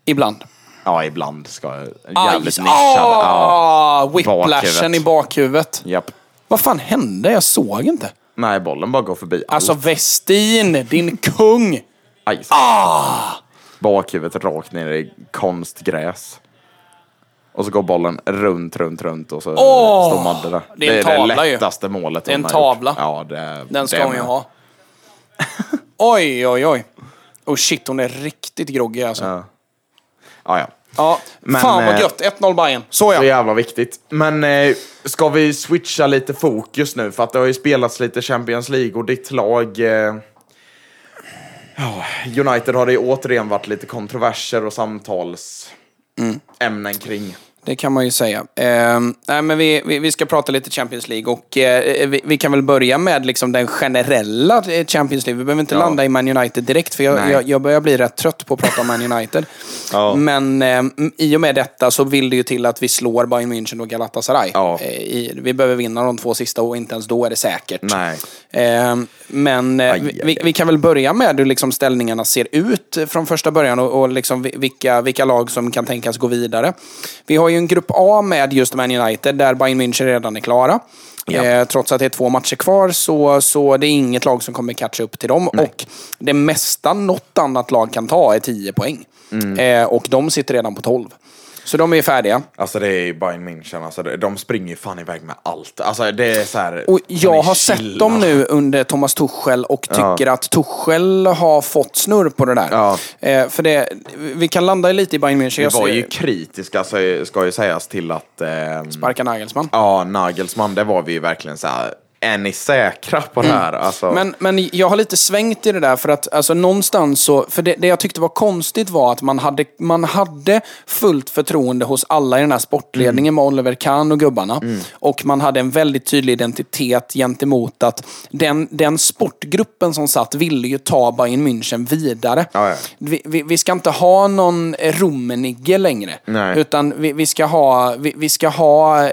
Ibland. Ja, ibland ska jag... Jävligt nischad. Ja. Ah, whiplashen Bakhuvudet. i bakhuvudet. Japp. Vad fan hände? Jag såg inte. Nej, bollen bara går förbi. Alltså allt. Westin, din kung! Aj. Bakhuvudet rakt ner i konstgräs. Och så går bollen runt, runt, runt och så Åh! står Madde där. Det är en tavla det ju. lättaste målet Det är en tavla. Ja, det, Den ska det hon ju ha. (laughs) Oj, oj, oj. Oh shit, hon är riktigt groggy alltså. Ja. Ja, ja. Men, fan vad eh, gött. 1-0 Bayern. Så Så ja. jävla viktigt. Men eh, ska vi switcha lite fokus nu? För att det har ju spelats lite Champions League och ditt lag... Eh, ja, United har det återigen varit lite kontroverser och samtalsämnen kring. Det kan man ju säga. Eh, nej, men vi, vi, vi ska prata lite Champions League och eh, vi, vi kan väl börja med liksom den generella eh, Champions League. Vi behöver inte Ja. landa i Man United direkt, för jag, jag, jag börjar bli rätt trött på att prata om Man United. (laughs) Ja. Men eh, i och med detta så vill det ju till att vi slår Bayern München och Galatasaray. Ja. Eh, i, vi behöver vinna de två sista och inte ens då är det säkert. Nej. Eh, men eh, vi, vi kan väl börja med hur liksom ställningarna ser ut från första början och, och liksom vi- vilka, vilka lag som kan tänkas gå vidare. Vi har ju en grupp A med just Man United där Bayern München redan är klara. Ja. Eh, trots att det är två matcher kvar så, så det är inget lag som kommer catcha upp till dem. Och det mesta något annat lag kan ta är 10 poäng. Mm. Eh, och de sitter redan på 12. Så de är färdiga. Alltså det är ju Bayern München, alltså de springer ju fan iväg med allt. Alltså det är så här. Och jag har chilla? sett dem nu under Thomas Tuchel och Ja. tycker att Tuchel har fått snurr på det där. Ja. Eh, för det, vi kan landa lite i Bayern München. Vi var ju kritiska, så ska ju sägas till att... ehm, Sparka Nagelsmann. Ja, Nagelsmann, det var vi ju verkligen så här. Är ni säkra på det här? Alltså, Mm. Men, men jag har lite svängt i det där för att alltså, någonstans så, för det, det jag tyckte var konstigt var att man hade, man hade fullt förtroende hos alla i den här sportledningen med Oliver Kahn och gubbarna. Och man hade en väldigt tydlig identitet gentemot att den, den sportgruppen som satt ville ju ta Bayern München vidare. Ja, ja. Vi, vi, vi ska inte ha någon Rummenigge längre. Nej. Utan vi, vi, ska ha, vi, ska ha,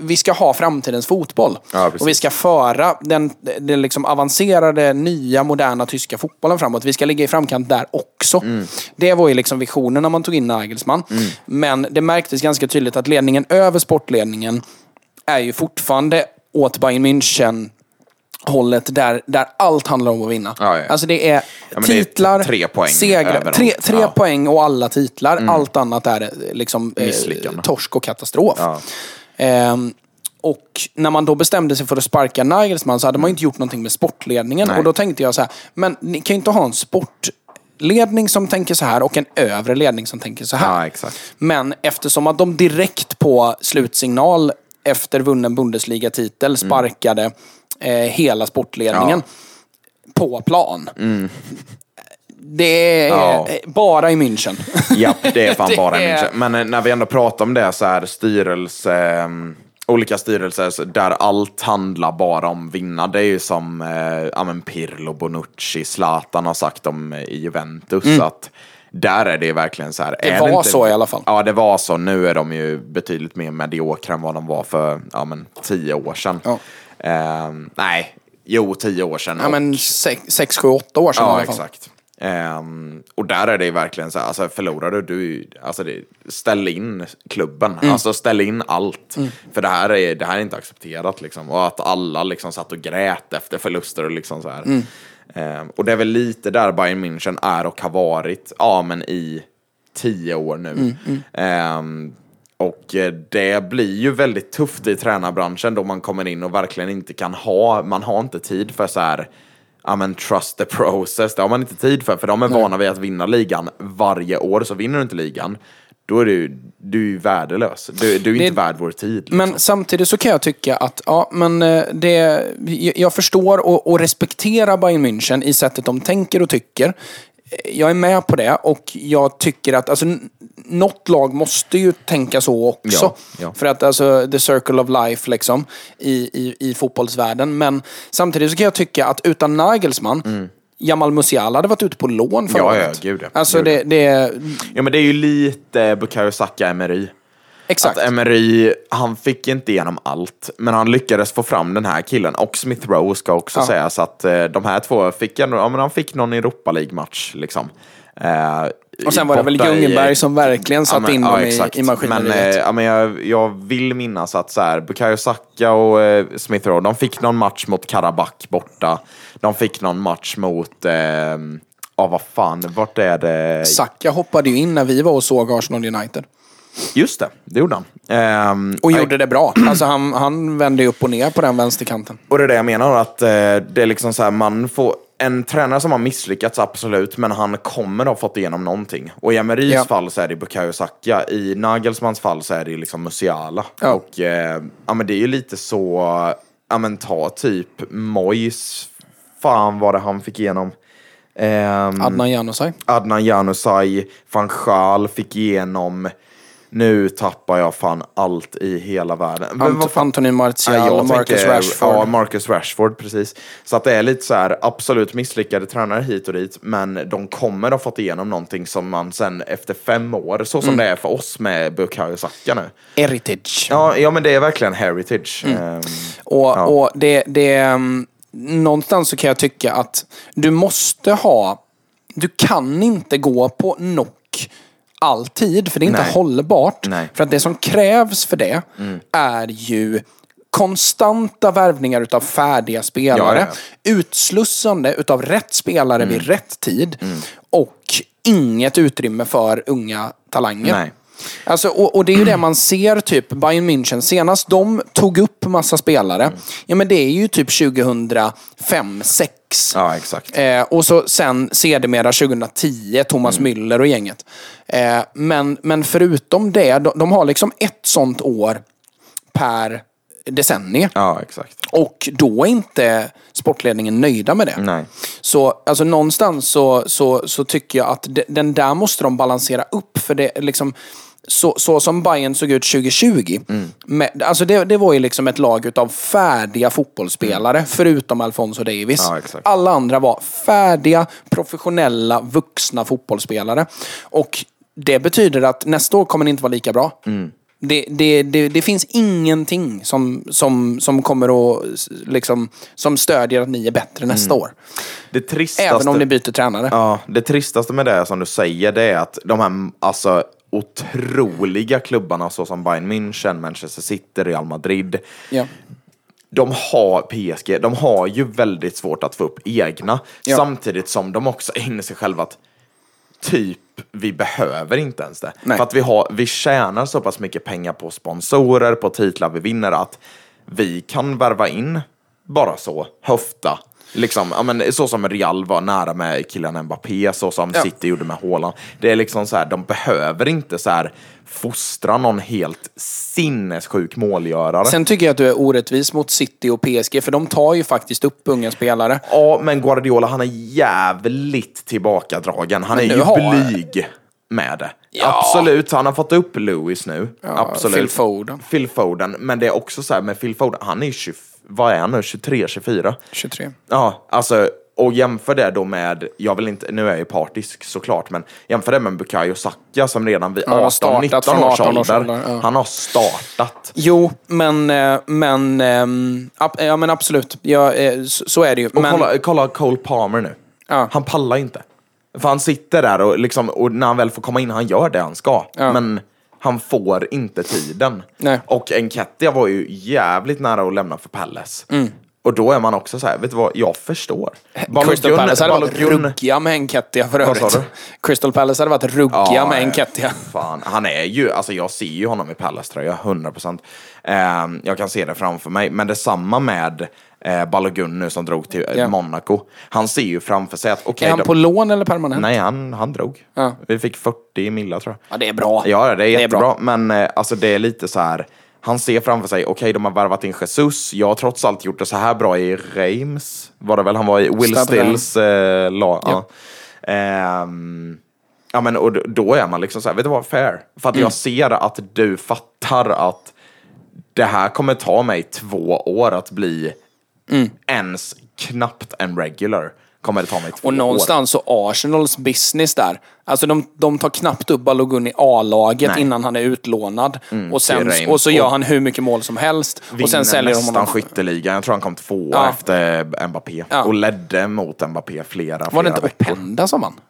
vi, ska ha framtidens fotboll. Precis. och vi ska föra den, den liksom avancerade, nya, moderna tyska fotbollen framåt. Vi ska ligga i framkant där också. Mm. Det var ju liksom visionen när man tog in Nagelsmann. Men det märktes ganska tydligt att ledningen över sportledningen är ju fortfarande åt Bayern München hållet där, där allt handlar om att vinna. Ja, ja. Alltså det är men det är titlar, tre poäng segrar, tre, tre Ja. Mm. poäng och alla titlar. Allt annat är eh, liksom eh, torsk och katastrof. Ja. Och när man då bestämde sig för att sparka Nagelsmann så hade man ju inte gjort någonting med sportledningen. Nej. Och då tänkte jag så här, men ni kan ju inte ha en sportledning som tänker så här och en övre ledning som tänker så här. Ja. Men eftersom att de direkt på slutsignal efter vunnen Bundesliga-titel sparkade eh, hela sportledningen på plan. Det är Ja. bara i München. Japp, det är fan (laughs) Det bara är- München. Men eh, när vi ändå pratar om det så är styrelse, ehm, olika styrelser där allt handlar bara om vinna. Det är ju som eh, men Pirlo, Bonucci, Zlatan har sagt om eh, i Juventus. Att där är det verkligen så här. Mm. Det var inte- så i alla fall. Ja, det var så. Nu är de ju betydligt mer mediokra än vad de var för ja, men, tio år sedan. Ja. Ehm, nej, jo, tio år sedan. ja, Och- men sex, sex, sju, åtta år sedan i Ja, alla fall. exakt. Ehm, och där är det ju verkligen så här, alltså förlorar du, du alltså det, ställ in klubben. Mm. Alltså ställ in allt. För det här, är, det här är inte accepterat liksom. Och att alla liksom satt och grät efter förluster och liksom så här. Mm. Ehm, och det är väl lite där Bayern München är och har varit, ja men i tio år nu. Mm, Ehm, och det blir ju väldigt tufft i tränarbranschen då man kommer in och verkligen inte kan ha, man har inte tid för så här, ja men trust the process, det har man inte tid för, för de är vana vid att vinna ligan varje år, så vinner du inte ligan, då är du, du är värdelös. Du, du är Det- inte värd vår tid. Liksom. Men samtidigt så kan jag tycka att, ja, men eh, det, jag- jag förstår och, och respekterar Bayern München i sättet de tänker och tycker. Jag är med på det och jag tycker att alltså, något lag måste ju tänka så också. Ja, ja. För att alltså, the circle of life liksom i, i, i fotbollsvärlden. Men samtidigt så kan jag tycka att utan Nagelsmann, Jamal Musiala hade varit ute på lån förra Mm. Ja, ja, året. gud ja. Alltså Gud det, det, Ja men det är ju lite Bukayo Saka Emery. Exakt. Att Emery, han fick inte igenom allt, men han lyckades få fram den här killen. Och Smith Rowe ska också Ja. sägas att eh, de här två fick ja men han fick någon Europa League-match liksom. Eh, och sen var det väl i- Ljungberg som verkligen satte men- in dem exakt. i, i maskineriet. Men, eh, ja, men jag, jag vill minnas att så här, Bukayo Saka och eh, Smith Rowe, de fick någon match mot Karabach borta. De fick någon match mot, eh, ja vad fan, vart är det? Saka hoppade ju in när vi var och såg Arsenal United. Just det, det gjorde han. Ehm, Och gjorde det bra. Alltså han, han vände ju upp och ner på den vänsterkanten. Och det är det jag menar, att eh, det är liksom så här, man får en tränare som har misslyckats, absolut, men han kommer ha fått igenom någonting. Och i Emerys Ja. fall så är det Bukayo Saka, i Nagelsmans fall så är det liksom Musiala. Ja. Och eh, ja, men det är ju lite så, ja men ta typ Mois, fan vad det han fick igenom. Ehm, Adnan Januzaj. Adnan Januzaj, van Schaal fick igenom Nu tappar jag fan allt i hela världen. Men vad Ant- Anthony Martial, Ja, jag Marcus tänker- Rashford. Ja, Marcus Rashford, precis. Så att det är lite så här, absolut misslyckade tränare hit och dit, men de kommer ha fått igenom någonting som man sen efter fem år, så som Mm. det är för oss med Bukayo Saka nu. Heritage. Ja, ja, men det är verkligen heritage. Ehm, Och, Ja. och det, det, mm, någonstans så kan jag tycka att du måste ha, du kan inte gå på knock alltid, för det är inte Nej. hållbart. Nej. För att det som krävs för det är ju konstanta värvningar utav färdiga spelare, Ja, utslussande utav rätt spelare vid rätt tid och inget utrymme för unga talanger. Nej. Alltså, och, och det är ju det man ser typ Bayern München. Senast de tog upp massa spelare, ja men det är ju typ 2005, 6 ja, exakt. Eh, och så sen sedermera 2010, Thomas Müller och gänget. Eh, men, men förutom det, de, de har liksom ett sånt år per decennie. Ja, exakt. Och då är inte sportledningen nöjda med det. Nej. Så alltså, någonstans så, så, så tycker jag att de, den där måste de balansera upp. För det liksom, så, så som Bayern såg ut 2020. Med, alltså det, det var ju liksom ett lag utav färdiga fotbollsspelare, förutom Alfonso Davis. Ja. Alla andra var färdiga, professionella, vuxna fotbollsspelare. Och det betyder att nästa år kommer det inte vara lika bra. Det, det, det, det finns ingenting som, som, som kommer att liksom, som stödjer att ni är bättre nästa år. Det tristaste... Även om ni byter tränare. Ja, det tristaste med det som du säger, det är att de här alltså, otroliga klubbarna såsom Bayern München, Manchester City, Real Madrid, Ja. de har PSG, de har ju väldigt svårt att få upp egna. Ja. Samtidigt som de också är inne i sig själva att typ, vi behöver inte ens det. Nej. För att vi, har, vi tjänar så pass mycket pengar på sponsorer, på titlar vi vinner, att vi kan värva in bara så, höfta. Liksom, ja, men, så som Real var nära med Kylian Mbappé, så som Ja. City gjorde med Haaland. Det är liksom så här, de behöver inte så här fostra någon helt sinnessjuk målgörare. Sen tycker jag att du är orättvis mot City och PSG, för de tar ju faktiskt upp unga spelare. Ja, men Guardiola han är jävligt tillbakadragen. Han Men är ju har- blyg med det. Ja. Absolut, han har fått upp Lewis nu. Absolut. Phil Foden. Phil Foden. Men det är också så här med Phil Foden, han är ju 20, vad är han nu, 23, 24? 23. Ja, alltså, och jämför det då med, jag vill inte, nu är jag ju partisk såklart, men jämför det med Bukayo Saka som redan vid Han har 18, startat 19 från års 18 års ålder, ålder, ja. han har startat. Jo, men, eh, men, ehm, ja, men absolut. Ja, eh, så, är det ju. Och Men, kolla, kolla Cole Palmer nu. Ja. Han pallar inte. För han sitter där och, liksom, och när han väl får komma in, han gör det han ska. Men han får inte tiden. Nej. Och Enketia var ju jävligt nära att lämna för Palace. Mm. Och då är man också så här, vet du vad, jag förstår. Crystal Palace hade varit ruggiga med Enketia för övrigt. Crystal Palace hade varit ruggiga Ja, med ja. Enketia. Fan, han är ju, alltså jag ser ju honom i Palace-tröja, 100%. Eh, jag kan se det framför mig. Men detsamma med eh, Balogun nu som drog till eh, Ja. Monaco. Han ser ju framför sig att, okej, Är han de- på lån eller permanent? Nej, han, han drog. Ja. Vi fick 40 millar tror jag. Ja, det är bra. Ja, det är jättebra. bra. Men eh, alltså det är lite så här. Han ser framför sig, okej de har värvat in Jesus. Jag har trots allt gjort det så här bra i Reims. Var det väl? Han var i Will Stade Stills eh, lag. Ja. Ehm, ja men och då är man liksom så här, vet du vad, fair. För att Mm. jag ser att du fattar att det här kommer ta mig två år att bli Mm. ens knappt en regular. Kommer det ta mig två Och år. någonstans så Arsenals business där. Alltså de, de tar knappt upp Balogun i A-laget innan han är utlånad. och, sen, och så gör han hur mycket mål som helst. Och sen säljer de nästan honom. skytteligan. Jag tror han kom tvåa Ja. efter Mbappé. Ja. Och ledde mot Mbappé flera, Var flera det inte veckor. Openda som vann?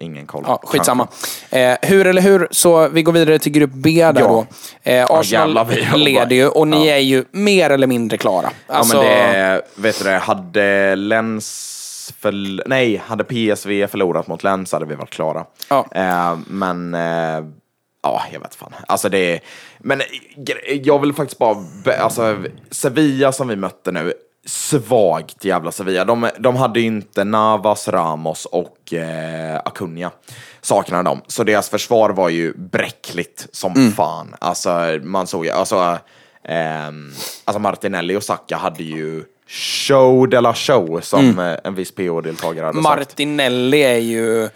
Ingen koll. Ja, skitsamma. Eh, hur eller hur, så vi går vidare till grupp B där Ja. då. Eh, Arsenal har leder ju och ni Ja. är ju mer eller mindre klara. Alltså, Ja men det, vet du det, hade Lens för, nej, hade PSV förlorat mot Lens hade vi varit klara. Ja. Eh, men, eh, ja, jag vet fan. Alltså det är, men jag vill faktiskt bara, alltså Sevilla som vi mötte nu, svagt jävla Sevilla. De, de hade ju inte Navas, Ramos och eh, Acuna. Saknade dem. Så deras försvar var ju bräckligt som Mm. fan. Alltså man såg ju, alltså, ehm, alltså Martinelli och Saka hade ju show de la show som Mm. eh, en viss PO-deltagare hade sagt. Martinelli är ju...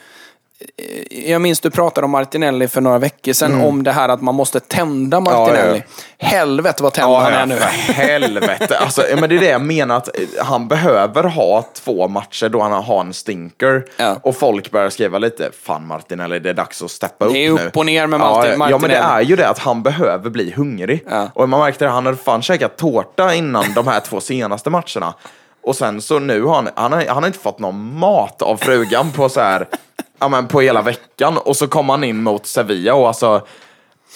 jag minns du pratade om Martinelli för några veckor sedan, Mm. om det här att man måste tända Martinelli. Helvete vad tänd han är nu. helvete. Alltså, ja, men det är det jag menar, att eh, han behöver ha två matcher då han har en stinker. Ja. Och folk börjar skriva lite, fan Martinelli, det är dags att steppa upp Det är nu. upp och ner med ja, Martin- ja, men det Martinelli. är ju det att han behöver bli hungrig. Ja. Och man märkte det, han hade fan käkat tårta innan de här två senaste matcherna. Och sen så nu har han, han, har, han har inte fått någon mat av frugan på så här, ja men på hela veckan. Och så kom han in mot Sevilla och alltså,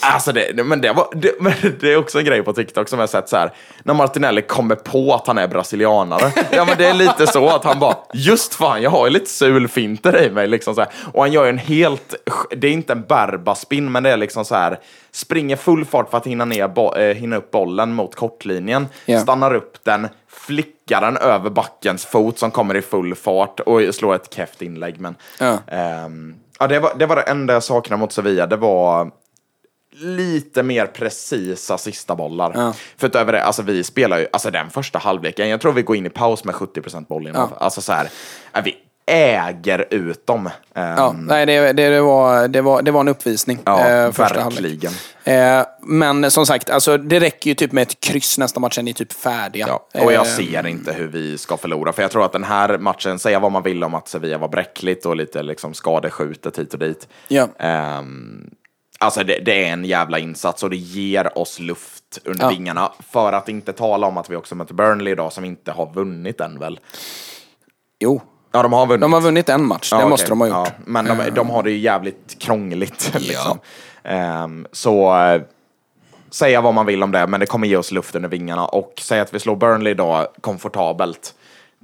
Alltså det, men det, var, det, (laughs) men det är också en grej på TikTok som jag sett så här. När Martinelli kommer på att han är brasilianare. Ja men det är lite så att han bara, just fan jag har ju lite sulfinter i mig liksom så här. Och han gör ju en helt, det är inte en berbaspin men det är liksom så här. Springer full fart för att hinna, ner, bo, eh, hinna upp bollen mot kortlinjen. Ja. Stannar upp den, flickar den över backens fot som kommer i full fart och slår ett keft inlägg. Men, Ja. ehm, ja, det, var, det var det enda jag saknade mot Sevilla. Det var lite mer precisa sista bollar. Ja. För utöver det, alltså vi spelar ju, alltså den första halvleken, jag tror vi går in i paus med 70% bollinnehav. Alltså så här, ja, vi äger ut dem. Ehm, Ja, nej, det, det, det, var, det, var, det var en uppvisning. ja, eh, första verkligen. Eh, men som sagt, alltså, det räcker ju typ med ett kryss nästa match, sen är typ färdiga. Ja, och jag Eh, ser inte hur vi ska förlora. För jag tror att den här matchen, säga vad man vill om att Sevilla var bräckligt och lite liksom skadeskjutet hit och dit. Ja. Ehm, alltså det, det är en jävla insats och det ger oss luft under Ja. vingarna. För att inte tala om att vi också möter Burnley idag som inte har vunnit än väl. Jo, Ja, de har vunnit. de har vunnit en match. Ja, det okej. måste de ha gjort. Ja, men de, de har det ju jävligt krångligt. (laughs) Liksom. Ehm, så eh, säga vad man vill om det, men det kommer ge oss luft under vingarna. Och säga att vi slår Burnley idag komfortabelt,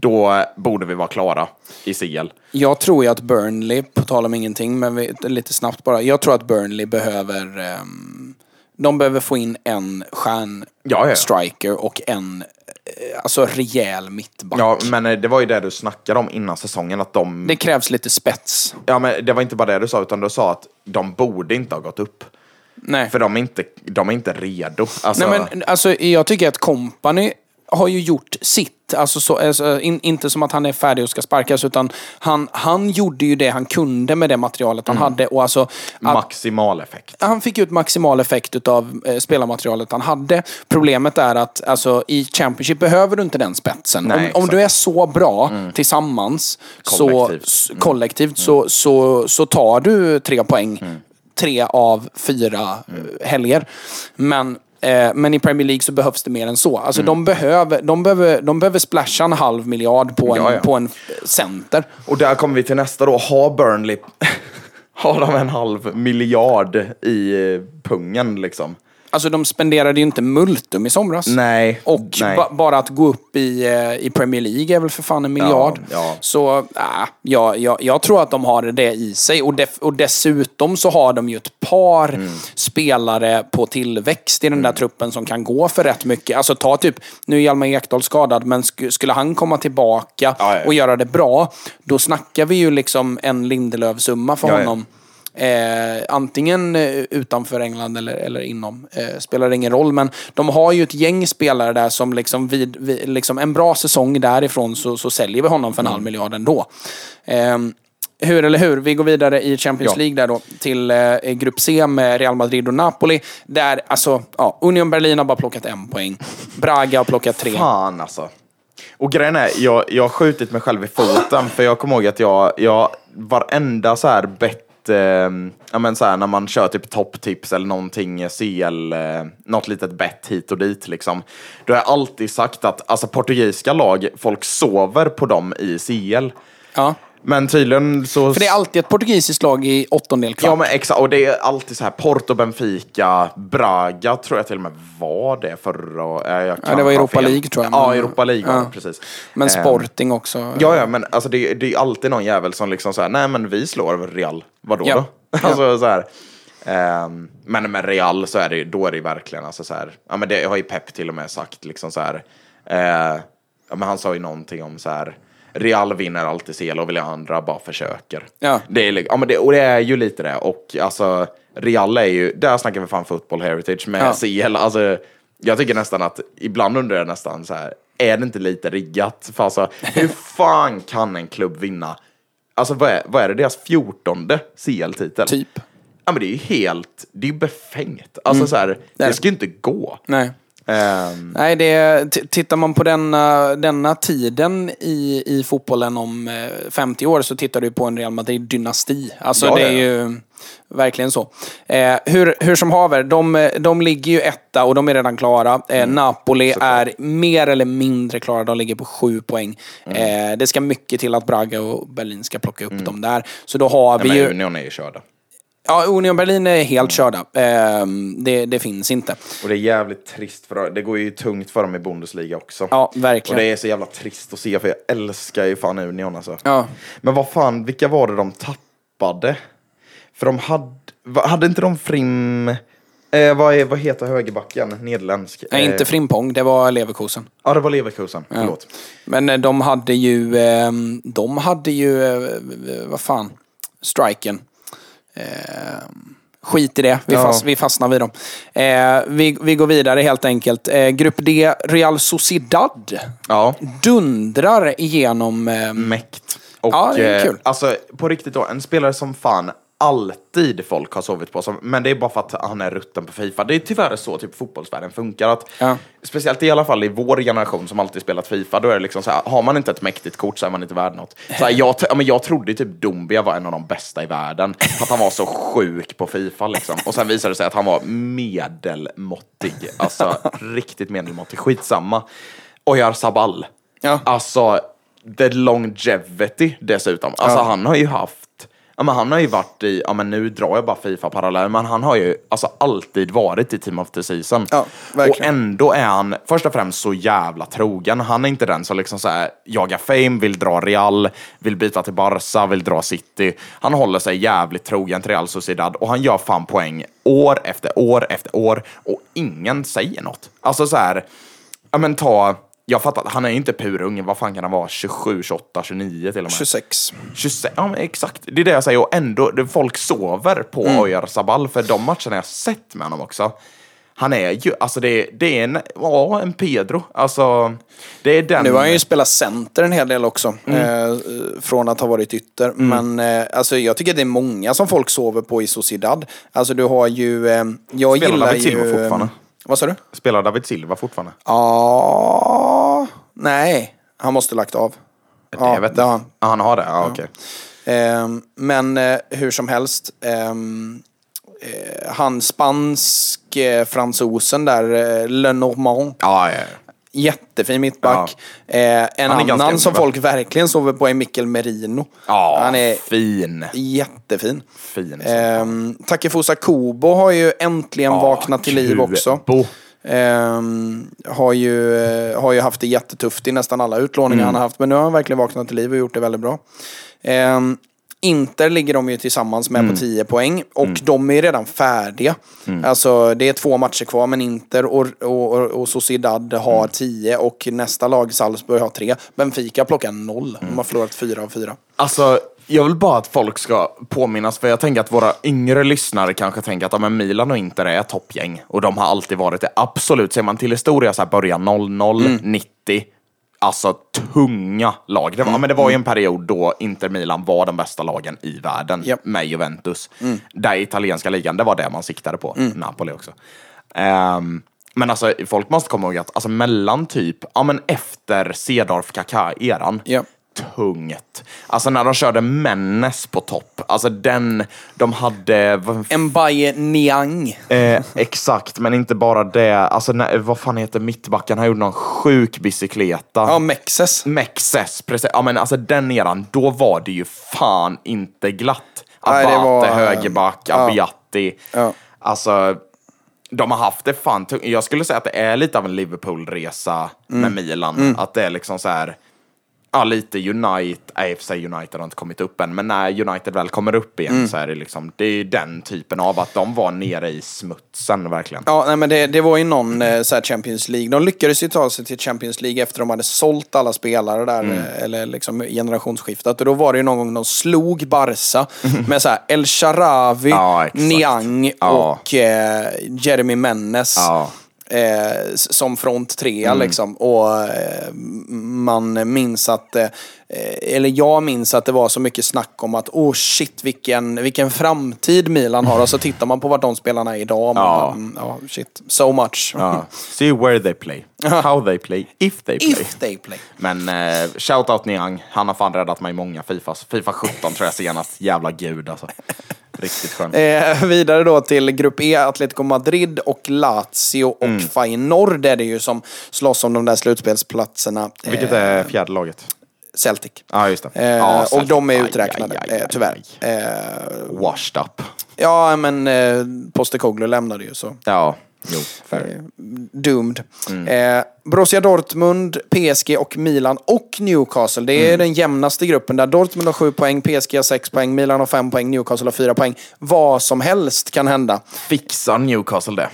då borde vi vara klara i CL. Jag tror ju att Burnley, på tal om ingenting, men vi, lite snabbt bara. Jag tror att Burnley behöver... ehm, de behöver få in en stjärnstriker Ja, ja. och en eh, alltså rejäl mittback. Ja, men eh, det var ju det du snackade om innan säsongen, att de... Det krävs lite spets. Ja, men det var inte bara det du sa, utan du sa att de borde inte ha gått upp. Nej. För de är inte, de är inte redo. Alltså, Nej, men alltså, jag tycker att Company har ju gjort sitt. Alltså, så, alltså, in, inte som att han är färdig och ska sparkas, utan han, han gjorde ju det han kunde med det materialet han hade. Och alltså, att, Maximal effekt. han fick ut maximal effekt av eh, spelarmaterialet han hade. Problemet är att alltså, i Championship behöver du inte den spetsen. Nej, om, om. Mm. du är så bra tillsammans, Kollektivt. Så, s- kollektivt så, så, så tar du tre poäng. Mm. Tre av fyra eh, helger. Men eh, men i Premier League så behövs det mer än så. Mm. Alltså de, behöver, de, behöver, de behöver splasha en halv miljard på en, Ja, ja. På en center. Och där kommer vi till nästa då. Har Burnley, (laughs) har de en halv miljard i eh, pungen liksom? Alltså de spenderade ju inte multum i somras. Nej, Och nej. Ba bara att gå upp i, eh, i Premier League är väl för fan en miljard. ja. Så äh, ja, jag, jag tror att de har det i sig. Och, och dessutom så har de ju ett par Mm. spelare på tillväxt i den där truppen som kan gå för rätt mycket. Alltså ta typ, nu är Hjalmar Ekdal skadad, men sk skulle han komma tillbaka Ja, ja. och göra det bra, då snackar vi ju liksom en Lindelöf-summa för Ja, ja. honom. Eh, antingen eh, utanför England eller, eller inom. Eh, spelar ingen roll, men de har ju ett gäng spelare där som liksom vid, vid liksom en bra säsong därifrån så, så säljer vi honom för en Mm. halv miljard ändå. Eh, hur eller hur? Vi går vidare i Champions Ja. League där då till eh, Grupp C med Real Madrid och Napoli. Där, alltså, ja, Union Berlin har bara plockat en poäng. Braga har plockat tre. Fan alltså. Och grejen är, jag, jag har skjutit mig själv i foten för jag kommer ihåg att jag, jag varenda så här bett, eh, ja men så här när man kör typ topptips eller någonting, eh, CL, eh, något litet bett hit och dit liksom. Då har jag alltid sagt att alltså portugisiska lag, folk sover på dem i CL. Ja. Men tydligen så... För det är alltid ett portugisiskt lag i åttondel kvart. Ja men exakt, och det är alltid så här Porto, Benfica, Braga tror jag till och med var det förra... eh, Jag Ja, det var Europa fel. League, tror jag. Ja, Europa League Ja. det, precis. Men Ehm, Sporting också. Ja, ja, men alltså det, det är alltid någon jävel som liksom säger nej men vi slår Real. Vadå Ja. då? (laughs) alltså så här. ehm, men med Real så är det ju- då är det ju verkligen alltså så här. Ja men det har ju Pep till och med sagt liksom så här. Eh, ja, men han sa ju någonting om så här. Real vinner alltid CL och vill andra bara försöker. Ja. Det är, ja, men det, och det är ju lite det. Och alltså Real är ju, där snackar vi fan football heritage med Ja. CL. Alltså, jag tycker nästan att, ibland undrar jag nästan så här, är det inte lite riggat? För alltså, hur (laughs) fan kan en klubb vinna Alltså vad är, vad är det? Deras fjortonde CL-titel? Typ. Ja men det är ju helt, det är ju befängt. Alltså så här, Det är det det. ska ju inte gå. Nej. Ehm, Nej, det, tittar man på denna, denna tiden i, i fotbollen om eh, 50 år så tittar du på en Real Madrid-dynasti. Alltså Ja, det är ja, ju verkligen så. Eh, hur, hur som haver, de, de ligger ju etta och de är redan klara. Eh, Mm. Napoli är mer eller mindre klara, de ligger på sju poäng. Mm. Eh, det ska mycket till att Braga och Berlin ska plocka upp dem där. Så då har vi men ju... Union är ju körda. Ja, Union Berlin är helt körda. Eh, det, det finns inte. Och det är jävligt trist för dem. Det går ju tungt för dem i Bundesliga också. Ja, Och verkligen. det är så jävla trist att se för jag älskar ju fan Union alltså. Ja. Men vad fan, vilka var det de tappade? För de hade, hade inte de Frim... Eh, vad, är, vad heter högerbacken? Nederländsk? Nej, Eh, inte Frimpong, det var Leverkusen. Ja, det var Leverkusen. Förlåt. Men eh, de hade ju, eh, de hade ju, eh, vad fan, striken. Eh, skit i det, vi, Ja. fast, vi fastnar vid dem. Eh, vi, vi går vidare helt enkelt. Eh, grupp D, Real Sociedad Ja. dundrar igenom... Eh, Mäkt. Och, Ja, det är eh, kul. Alltså, på riktigt då, en spelare som fan alltid folk har sovit på, som, men det är bara för att han är rutten på Fifa. Det är tyvärr så typ fotbollsvärlden funkar. Att, Ja. Speciellt i alla fall i vår generation som alltid spelat Fifa, då är det liksom så här, har man inte ett mäktigt kort så är man inte värd något. Så här, jag, ja, men jag trodde typ Dumbia var en av de bästa i världen, för att han var så sjuk på Fifa liksom. Och sen visade det sig att han var medelmåttig, alltså riktigt medelmåttig, skitsamma. Oyar Sabal. Ja. Alltså, the longevity dessutom. Alltså Ja. han har ju haft, ja men han har ju varit i, ja men nu drar jag bara Fifa-parallell, men han har ju alltså alltid varit i Team of the Season. Ja, och ändå är han först och främst så jävla trogen. Han är inte den som liksom så här, jagar fame, vill dra Real, vill byta till Barca, vill dra City. Han håller sig jävligt trogen till Real Sociedad och han gör fan poäng år efter år efter år och ingen säger något. Alltså så här, ja men ta, jag fattar, han är inte purung, vad fan kan han vara, 27, 28, 29 till och med. 26. 26, ja men exakt, det är det jag säger och ändå, folk sover på Mm. Oyar Sabal för de matcherna jag sett med honom också. Han är ju, alltså det, det är en, ja, en Pedro. Alltså, det är den... Nu har han ju spelat center en hel del också. Mm. Eh, från att ha varit ytter. Men eh, alltså, jag tycker det är många som folk sover på i Sociedad. Alltså du har ju... Eh, jag Spelar gillar ju... Silva fortfarande? Vad sa du? Spelar David Silva fortfarande? Ja... Nej, han måste lagt av. Ja, jag vet det har han. Ja, han har det? Ja, okej. Ehm, men eh, hur som helst. ehm, eh, han spansk eh, fransosen där, eh, Lenormand. Ja, ja, ja. Jättefin mittback. Eh, en annan som va? folk verkligen sover på är Mikkel Merino. Ja, Han är fin. jättefin. Fin. Ehm, Takefusa Kubo har ju äntligen Ja, vaknat till liv också. Ehm, har, ju, eh, har ju haft det jättetufft i nästan alla utlåningar Mm. han har haft. Men nu har han verkligen vaknat till liv och gjort det väldigt bra. Ehm, Inter ligger de ju tillsammans med Mm. på 10 poäng. Och de är redan färdiga. Alltså det är två matcher kvar men Inter och, och, och, Sociedad har Mm. 10 och nästa lag Salzburg har 3. Benfica plockar 0. Mm. De har förlorat 4 av 4. Alltså, jag vill bara att folk ska påminnas, för jag tänker att våra yngre lyssnare kanske tänker att ja, men Milan och Inter är toppgäng. Och de har alltid varit det. Absolut, ser man till historia så här början 00, Mm. 90. Alltså tunga lag. Det var, men det var ju en period då Inter Milan var de bästa lagen i världen Japp. med Juventus. Där i italienska ligan, det var det man siktade på. Napoli också. Ehm, men alltså, folk måste komma ihåg att alltså, mellan typ, ja men efter Cedorf Kaká-eran, Ja. Tungt. Alltså när de körde Mennes på topp, alltså den, de hade, vad, Mbaye Niang. eh, exakt, men inte bara det, alltså när, vad fan heter mittbacken, han gjorde någon sjuk bicykleta. Ja, Mexes. Mexes, precis. Ja men alltså den eran, då var det ju fan inte glatt. Nej, Abate, det var, högerback, ja. Abbiati. Ja. Alltså, de har haft det fan tungt. Jag skulle säga att det är lite av en Liverpool-resa Mm. med Milan. Att det är liksom så här, ja lite United, nej för sig United har inte kommit upp än, men när United väl kommer upp igen Mm. så är det liksom, det är ju den typen av att de var nere i smutsen verkligen. Ja, nej, men det, det var ju någon eh, så Champions League. De lyckades ju ta sig till Champions League efter de hade sålt alla spelare där, Mm. eh, eller liksom generationsskiftat. Och då var det ju någon gång de slog Barca (laughs) med så här El Sharawi, Ja. Niang Ja. och eh, Jeremy Mennes. Ja. Eh, som front trea liksom. Och eh, man minns att, eh, eller jag minns att det var så mycket snack om att oh shit vilken, vilken framtid Milan har. Och så tittar man på vart de spelarna är idag och man Ja. bara, mm, ja shit, so much. Ja. See where they play, how they play, if they play. If they play. Men eh, shoutout Niang, han har fan räddat mig många Fifas. Fifa 17 tror jag senast. Jävla gud alltså. Riktigt skön. Eh, vidare då till Grupp E, Atletico Madrid och Lazio och Mm. Feyenoord är det ju som slåss om de där slutspelsplatserna. Eh, Vilket är fjärde laget? Celtic. Ja, just det. Eh, och Celtic. de är uträknade, aj, aj, eh, aj, tyvärr. aj. Eh, Washed up. ja, men eh, Postecoglou lämnade ju så. Ja, jo, fair. Doomed. Mm. Eh, Borussia Dortmund, PSG och Milan och Newcastle. Det Mm. är den jämnaste gruppen där Dortmund har 7 poäng, PSG har 6 poäng, Milan har 5 poäng, Newcastle har 4 poäng. Vad som helst kan hända. Fixar Newcastle det?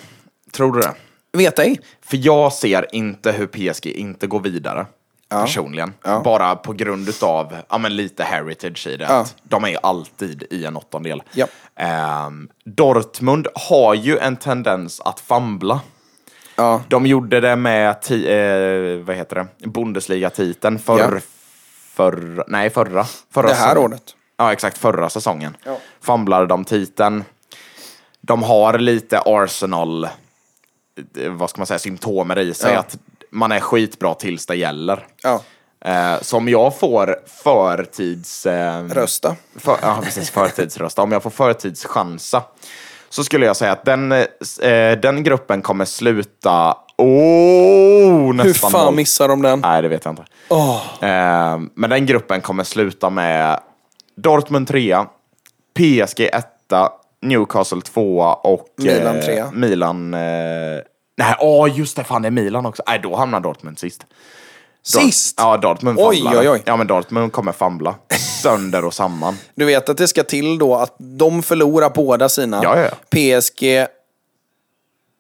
Tror du det? Vet ej. För jag ser inte hur PSG inte går vidare. Personligen. Bara på grund utav ja, men lite heritage i det. Ja. De är ju alltid i en åttondel. Ja. Ehm, Dortmund har ju en tendens att famla. Ja. De gjorde det med ti- eh, vad heter det? Bundesliga-titeln förr, Ja. förra, nej förra, förra Det här säsongen. året. Ja, exakt. Förra säsongen. Ja. Famlade de titeln. De har lite Arsenal, eh, vad ska man säga, symptomer i sig. Ja. Att man är skitbra tills det gäller. Ja. Eh, så om jag får förtids... Eh, Rösta. för, ja, precis. Förtidsrösta. Om jag får förtidschansa så skulle jag säga att den, eh, den gruppen kommer sluta... Oh, Hur nästan fan noll. missar de den? Nej, det vet jag inte. Eh, men den gruppen kommer sluta med Dortmund 3, PSG 1, Newcastle 2 och Milan eh, trea. Milan... Nej, åh just det, fan det är Milan också. Nej, då hamnar Dortmund sist. Dort- Sist? Ja, Dortmund Oj, famlar. oj, oj. Ja, men Dortmund kommer famla. (laughs) Sönder och samman. Du vet att det ska till då att de förlorar båda sina. Ja, ja, PSG...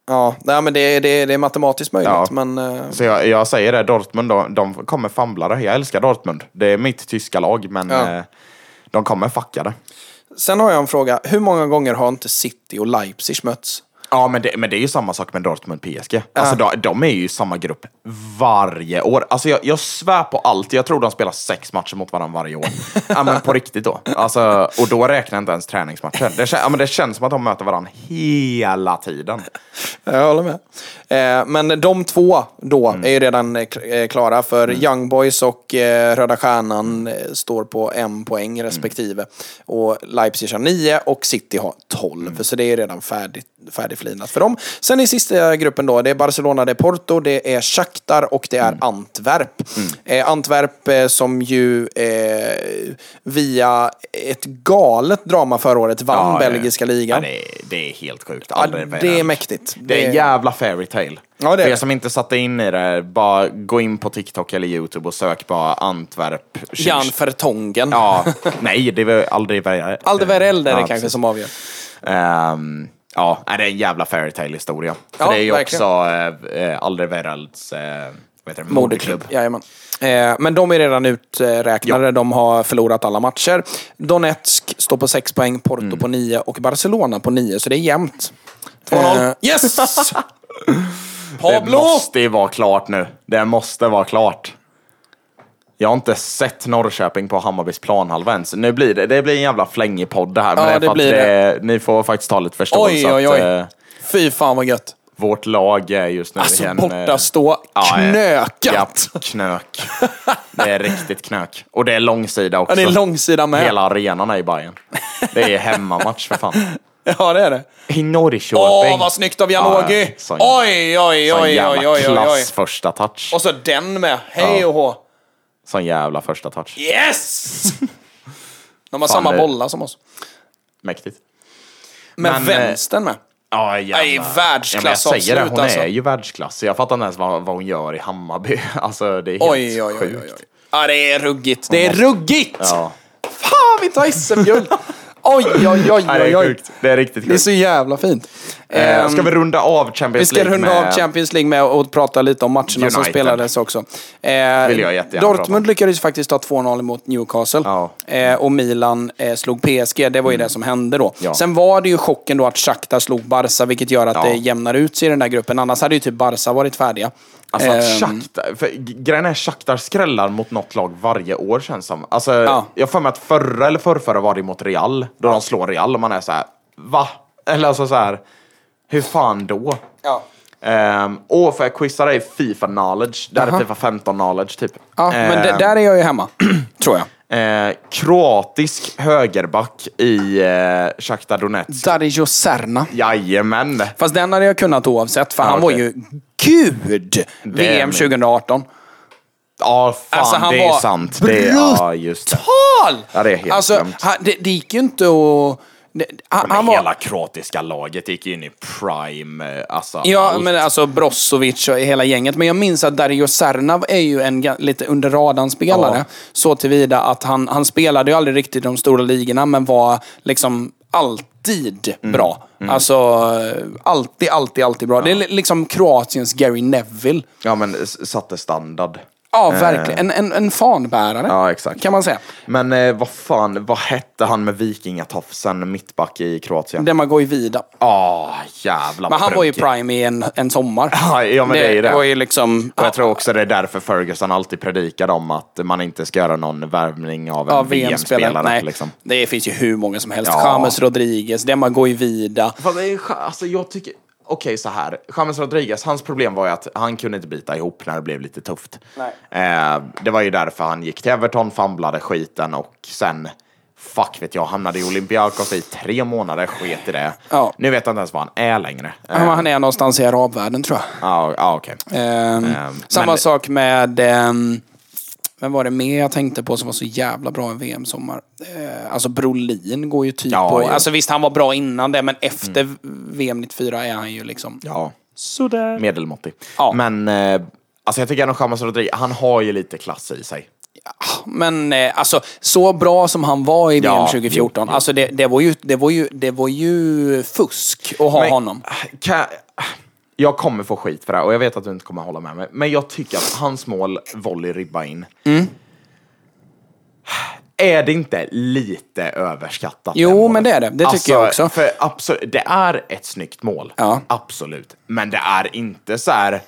Ja, nej, men det, är- det, det är matematiskt möjligt. Ja. Men, eh, Så jag, jag säger det, Dortmund, de, de kommer famla det. Jag älskar Dortmund. Det är mitt tyska lag, men Ja. eh, de kommer fucka det. sen har jag en fråga. Hur många gånger har inte City och Leipzig mötts? Ja, men det, men det är ju samma sak med Dortmund PSG. Alltså, de, de är ju i samma grupp varje år. Alltså, jag, jag svär på allt. Jag tror de spelar sex matcher mot varandra varje år. (laughs) ja, men på riktigt då. Alltså, och då räknar jag inte ens träningsmatcher. Det, ja, men det känns som att de möter varandra hela tiden. Jag håller med. Eh, men de två då Mm. är ju redan eh, eh, klara för Young Boys och eh, Röda Stjärnan eh, står på en poäng respektive. Och Leipzig har nio och City har tolv. Mm. Så det är redan färdigt, färdigflinat för dem. Sen i sista gruppen då, det är Barcelona, det är Porto, det är Shakhtar och det är Mm. Antwerp. Eh, Antwerp eh, som ju eh, via ett galet drama förra året vann Ja, belgiska ja, ligan. det, är, det är helt sjukt. Ja, det är mäktigt. Det är en jävla fairy tale. Ja, det För er som inte satte in i det, bara gå in på TikTok eller YouTube och sök bara Antwerp. Jan Vertongen. Ja, nej, det var aldrig värre. Aldeverell är det Ja, kanske precis. som avgör. Ehm, ja, det är en jävla fairytale historia. För Ja, det är ju verkligen. också äh, Alderweirelds heter det? Moderklubb. Jajamän. Eh, men de är redan uträknade. De har förlorat alla matcher. Donetsk står på 6 poäng, Porto Mm. på 9 och Barcelona på 9. Så det är jämnt. 2-0. Eh, yes! (laughs) Det Pablo! måste ju vara klart nu. Det måste vara klart. Jag har inte sett Norrköping på Hammarbys planhalva ens. Nu blir det, det blir en jävla flängig podd det här. Men Ja, det det blir det, ni får faktiskt ta lite förståelse Oj, oj, oj. att eh, Fy fan vad gött. vårt lag är just nu Alltså i en... borta eh, stå eh, knökat. Ja, knök. Det är riktigt knök. Och det är långsida också. Ja, det är långsida med. Hela arenan är i Bayern. Det är hemmamatch för fan. (laughs) Ja, det är det. I Norrköping. Åh, vad snyggt av Janogy! Ja, oj, oj, oj, jävla oj, oj, oj, klass oj. första touch. Och så den med. Hej och hå. Sån jävla första touch. Yes! (laughs) De har Fan, samma det- bollar som oss. Mäktigt. Med Men, eh, vänstern med. Ja, jävla... Nej, världsklass ja, men jag säger det, avslut, hon alltså. är ju världsklass. Jag fattar inte ens vad, vad hon gör i Hammarby. (laughs) Alltså det är helt Oj, oj, oj, sjukt. oj, oj. Ja, det är ruggigt. Det är ruggigt! Ja. Fan, vi tar SM-guld! (laughs) Oj, oj, oj, det oj, är oj. sjukt. Det är riktigt Det är sjukt. så jävla fint. Eh, Ehm, ska vi runda av Vi Champions ska League runda med... av Champions League med att prata lite om matcherna som United. spelades också. Eh, Vill jag jättegärna Dortmund prata lyckades faktiskt ta 2-0 mot Newcastle. Ja. Eh, och Milan eh, slog PSG. Det var ju det som hände då. Ja. Sen var det ju chocken då att Shakhtar slog Barca, vilket gör att Ja. det jämnar ut sig i den där gruppen. Annars hade ju typ Barca varit färdiga. Alltså att Ehm, Shakhtar, för grejen är Shakhtar skrällar mot något lag varje år känns som. Alltså, Ja. jag för mig att förra eller förrförra var det mot Real, då de slår Real och man är så här, va? Eller alltså så här, hur fan då? Ja. Um, och för jag quizza dig Fifa knowledge, det här är. Fifa 15 knowledge typ. Ja, men Ehm, där är jag ju hemma, (clears throat) tror jag. eh, kroatisk högerback i eh, Shakhtar Donetsk. Dario Serna. Jajamän! Fast den hade jag kunnat oavsett, för Ja, han var okej. ju gud! VM men- 2018. Ja, fan Alltså, han det är var sant. Det är, ja, just det. Ja, det är helt alltså, han, det, det gick ju inte att... Det, han, Men han var, hela kroatiska laget gick in i prime, eh, alltså Ja, allt. men alltså Brozovic och hela gänget. Men jag minns att Dario Serna är ju en ga- lite under radarn-spelare. Så tillvida att han, han spelade ju aldrig riktigt i de stora ligorna, men var liksom alltid Mm. bra. Alltså, eh, alltid, alltid, alltid bra. Det är li- liksom Kroatiens Gary Neville. Ja, men satte standard. Ja, verkligen. En, en, en fanbärare, Ja, exakt. kan man säga. Men eh, vad fan, vad hette han med vikingatofsen, mittback i Kroatien? Demagoj Vida. Ah, jävla Men han var ju prime i en, en sommar. (laughs) Ja, ja, men det, är ju det. var ju liksom... Och jag tror också det är därför Ferguson alltid predikade om att man inte ska göra någon värvning av en Ja, VM-spelare. Nej, liksom. det finns ju hur många som helst. Ja. James Rodriguez, Demagoj Vida. Fast det är, alltså jag tycker, okej så här, James Rodriguez, hans problem var ju att han kunde inte bita ihop när det blev lite tufft. Eh, det var ju därför han gick till Everton, famlade skiten och sen, fuck vet jag, hamnade i Olympiakos i tre månader, sket i det. Ja. Nu vet jag inte ens vad han är längre. Ja, men han är någonstans i arabvärlden tror jag. Ja, ja okej. Ehm, samma men- sak med... Vem var det mer jag tänkte på som var så jävla bra i VM-sommar? Uh, alltså Brolin går ju typ Ja, på... ja. Alltså visst, han var bra innan det, men efter VM 94 är han ju liksom... Ja, Sådär. medelmåttig. Ja. Men, eh, alltså jag tycker ändå James Rodriguez, han har ju lite klass i sig. Men eh, alltså, så bra som han var i VM Ja, 2014, jo, jo. alltså det, det, var ju, det, var ju, det var ju fusk att ha Men- honom. Kan, jag kommer få skit för det här och jag vet att du inte kommer hålla med mig. Men jag tycker att hans mål, volley, ribba in. Mm. Är det inte lite överskattat? Jo, det men det är det. Det tycker jag också. För absolut, det är ett snyggt mål. Ja. Absolut. Men det är inte så här.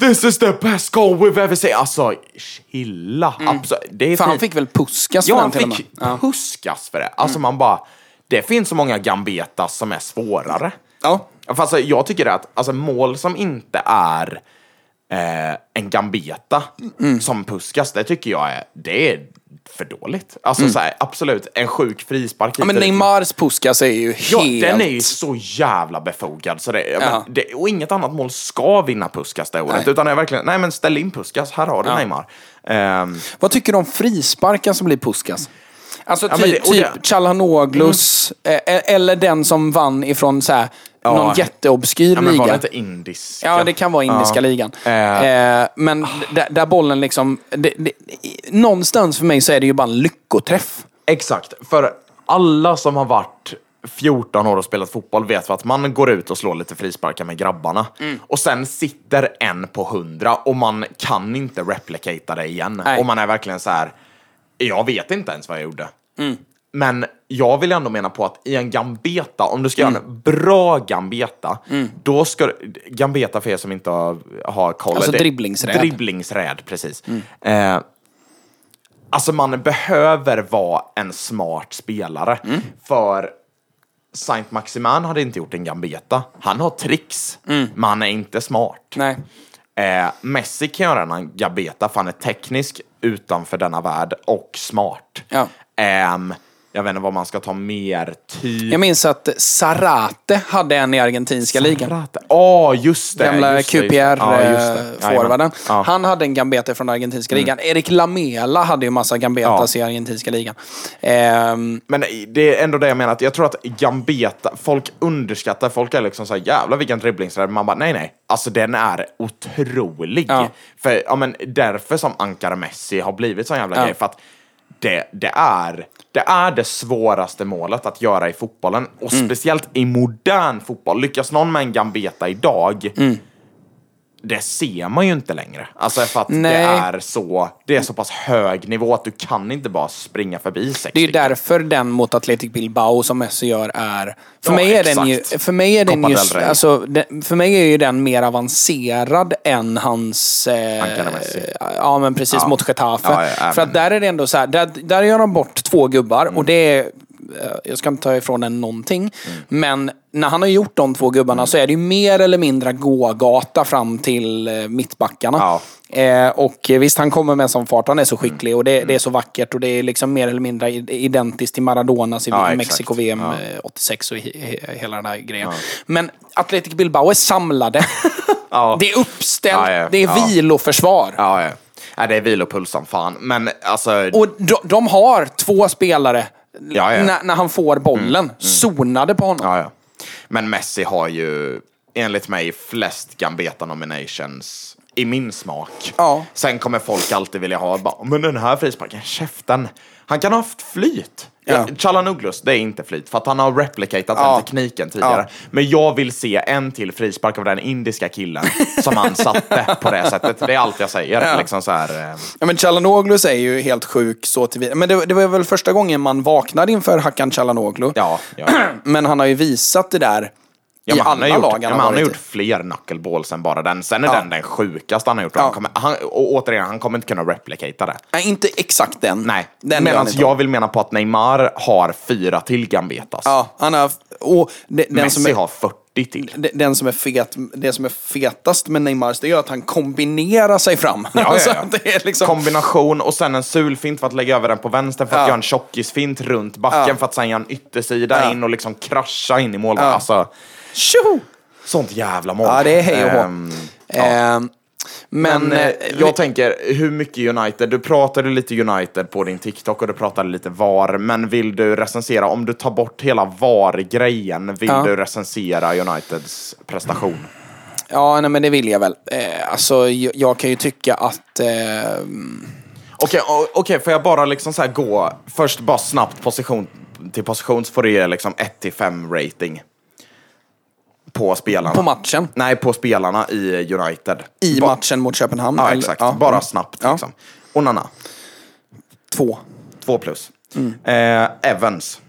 This is the best goal we've ever seen. Alltså, chilla. Absolut. Det är Mm. För han fick väl puskas för Ja, den han till och med. fick Ja. Mm. puskas för det. Alltså man bara, det finns så många gambetas som är svårare. Ja. Alltså, jag tycker att alltså, mål som inte är eh, en gambeta Mm. som puskas, det tycker jag är, det är för dåligt. Alltså så här, absolut, en sjuk frispark Mm. Ja, men. Neymars puskas är ju Ja, helt... den är ju så jävla befogad. Så det, Ja. det, och inget annat mål ska vinna Puskas det året. Nej. Utan är verkligen, nej men ställ in Puskas, här har du Ja. Neymar. Ehm, Vad tycker du om frisparkar som blir puskas? Alltså Ja, typ, men det- typ det- Mm. Chalhanoglus, eh, eller den som vann ifrån så här, Ja. någon jätteobskyr ja, men var det liga. inte indiska? Ja, det kan vara indiska Ja. ligan. Eh, men där, där bollen liksom... Det, det, någonstans för mig så är det ju bara en lyckoträff. Exakt, för alla som har varit 14 år och spelat fotboll vet att man går ut och slår lite frisparkar med grabbarna. Mm. Och sen sitter en på hundra och man kan inte replicata det igen. Nej. Och man är verkligen så här. jag vet inte ens vad jag gjorde. Mm. Men jag vill ändå mena på att i en gambeta, om du ska göra en bra gambeta, Mm. då ska Gambeta för er som inte har, har koll. Alltså det- dribblingsräd. Dribblingsräd, precis. Eh, Alltså man behöver vara en smart spelare. Mm. För Saint Maximin hade inte gjort en gambeta. Han har tricks, men han är inte smart. Nej. Eh, Messi kan göra en gambeta för han är teknisk utanför denna värld och smart. Ja. Ehm, jag vet inte vad man ska ta mer typ. Jag minns att Sarate hade en i argentinska ligan. Ja, just det. Gamla just det. Ja, det. QPR-forwarden. Ja. eh, Han hade en gambeta från argentinska ligan. Erik Lamela hade ju massa gambetas i argentinska ligan. Ehm, Men det är ändå det jag menar, att jag tror att Gambeta, folk underskattar, folk är liksom såhär jävlar vilken dribblingsrädd, man bara nej nej, alltså den är otrolig. Ja. För, ja men därför som Ankara Messi har blivit sån jävla Ja. grej, för att det, det, är, det är det svåraste målet att göra i fotbollen. Och Mm. speciellt i modern fotboll. Lyckas någon med en gambeta idag, Mm. Det ser man ju inte längre. Alltså för att det Nej. är, så, det är så pass hög nivå att du kan inte bara springa förbi sex Det är ju därför den mot Athletic Bilbao som Messi gör är... För Ja, mig är den ju... exakt. För mig är den Copa. Alltså, den, för mig är ju den mer avancerad än hans... Eh, Messi. Ja, men precis. Ja. Mot Getafe. Ja, för att där är det ändå så här... Där, där gör de bort två gubbar Mm. och det är... eh, Jag ska inte ta ifrån den någonting. Mm. Men när han har gjort de två gubbarna så är det ju mer eller mindre gågata fram till eh, mittbackarna. Ja. Eh, och visst, han kommer med som fart. Han är så Mm. skicklig och det, det är så vackert och det är liksom mer eller mindre identiskt till Maradonas i Ja. Mexiko-VM Ja. eh, 86 och he, he, hela den här grejen. Men Athletic Bilbao är samlade. (laughs) Ja. Det är uppställt, Ja, ja, det är ja. viloförsvar. Ja, ja. ja, det är vilopuls som fan. Men alltså... Och de, de har två spelare, Ja, ja. När, när han får bollen, zonade på honom. Ja. Men Messi har ju enligt mig flest Gambeta nominations i min smak. Sen kommer folk alltid vilja ha, bara, men den här frisparken, käften. Han kan ha haft flyt. Ja. Ja. Chalanoglos, det är inte flyt, för att han har replicatat Ja. den tekniken tidigare. Ja. Men jag vill se en till frispark av den indiska killen som han satte på det sättet. Det är allt jag säger. Ja. Liksom så här, eh, Ja, men Chalanoglu är ju helt sjuk så tillvida. Men det, det var väl första gången man vaknade inför Hakan Chalanoglu. ja, ja. (clears throat) Men han har ju visat det där Ja, i men han alla har gjort, lag ja, han men har han har gjort fler knuckleballs än bara den. Sen är Ja. den den sjukaste han har gjort. Ja. Han kommer, han, och återigen, han kommer inte kunna replicata det. Nej, inte exakt den. Nej, den medan jag vill mena på att Neymar har fyra till Gambetas. Ja, han har... Och det, den, Messi som är, har 40 till. den som är fet, det som är fetast med Neymars, det är att han kombinerar sig fram. Ja, ja, ja. (laughs) liksom... Kombination och sen en sulfint för att lägga över den på vänster för att Ja. göra en tjockisfint runt backen Ja. för att sen göra en yttersida Ja. in och liksom krascha in i mål. Ja. Alltså, Tjoho! sånt jävla mål. Ja, det är hej och hå. Ehm, Ehm, men... Men eh, eh, jag tänker, hur mycket United? Du pratade lite United på din TikTok och du pratade lite VAR, men vill du recensera, om du tar bort hela VAR-grejen, vill Ja. du recensera Uniteds prestation? Ja, nej, men det vill jag väl. Eh, alltså, jag, jag kan ju tycka att... Eh, Okej, o- okej, får jag bara liksom så gå, först bara snabbt position till position så får du ge liksom 1 till 5 rating. På spelarna. på matchen. Nej, på spelarna i United. I Ba- matchen mot Köpenhamn. Ja, eller- exakt. ja. Bara Mm. snabbt Ja. liksom. Onana, Två. 2 plus. Mm. Eh, Evans,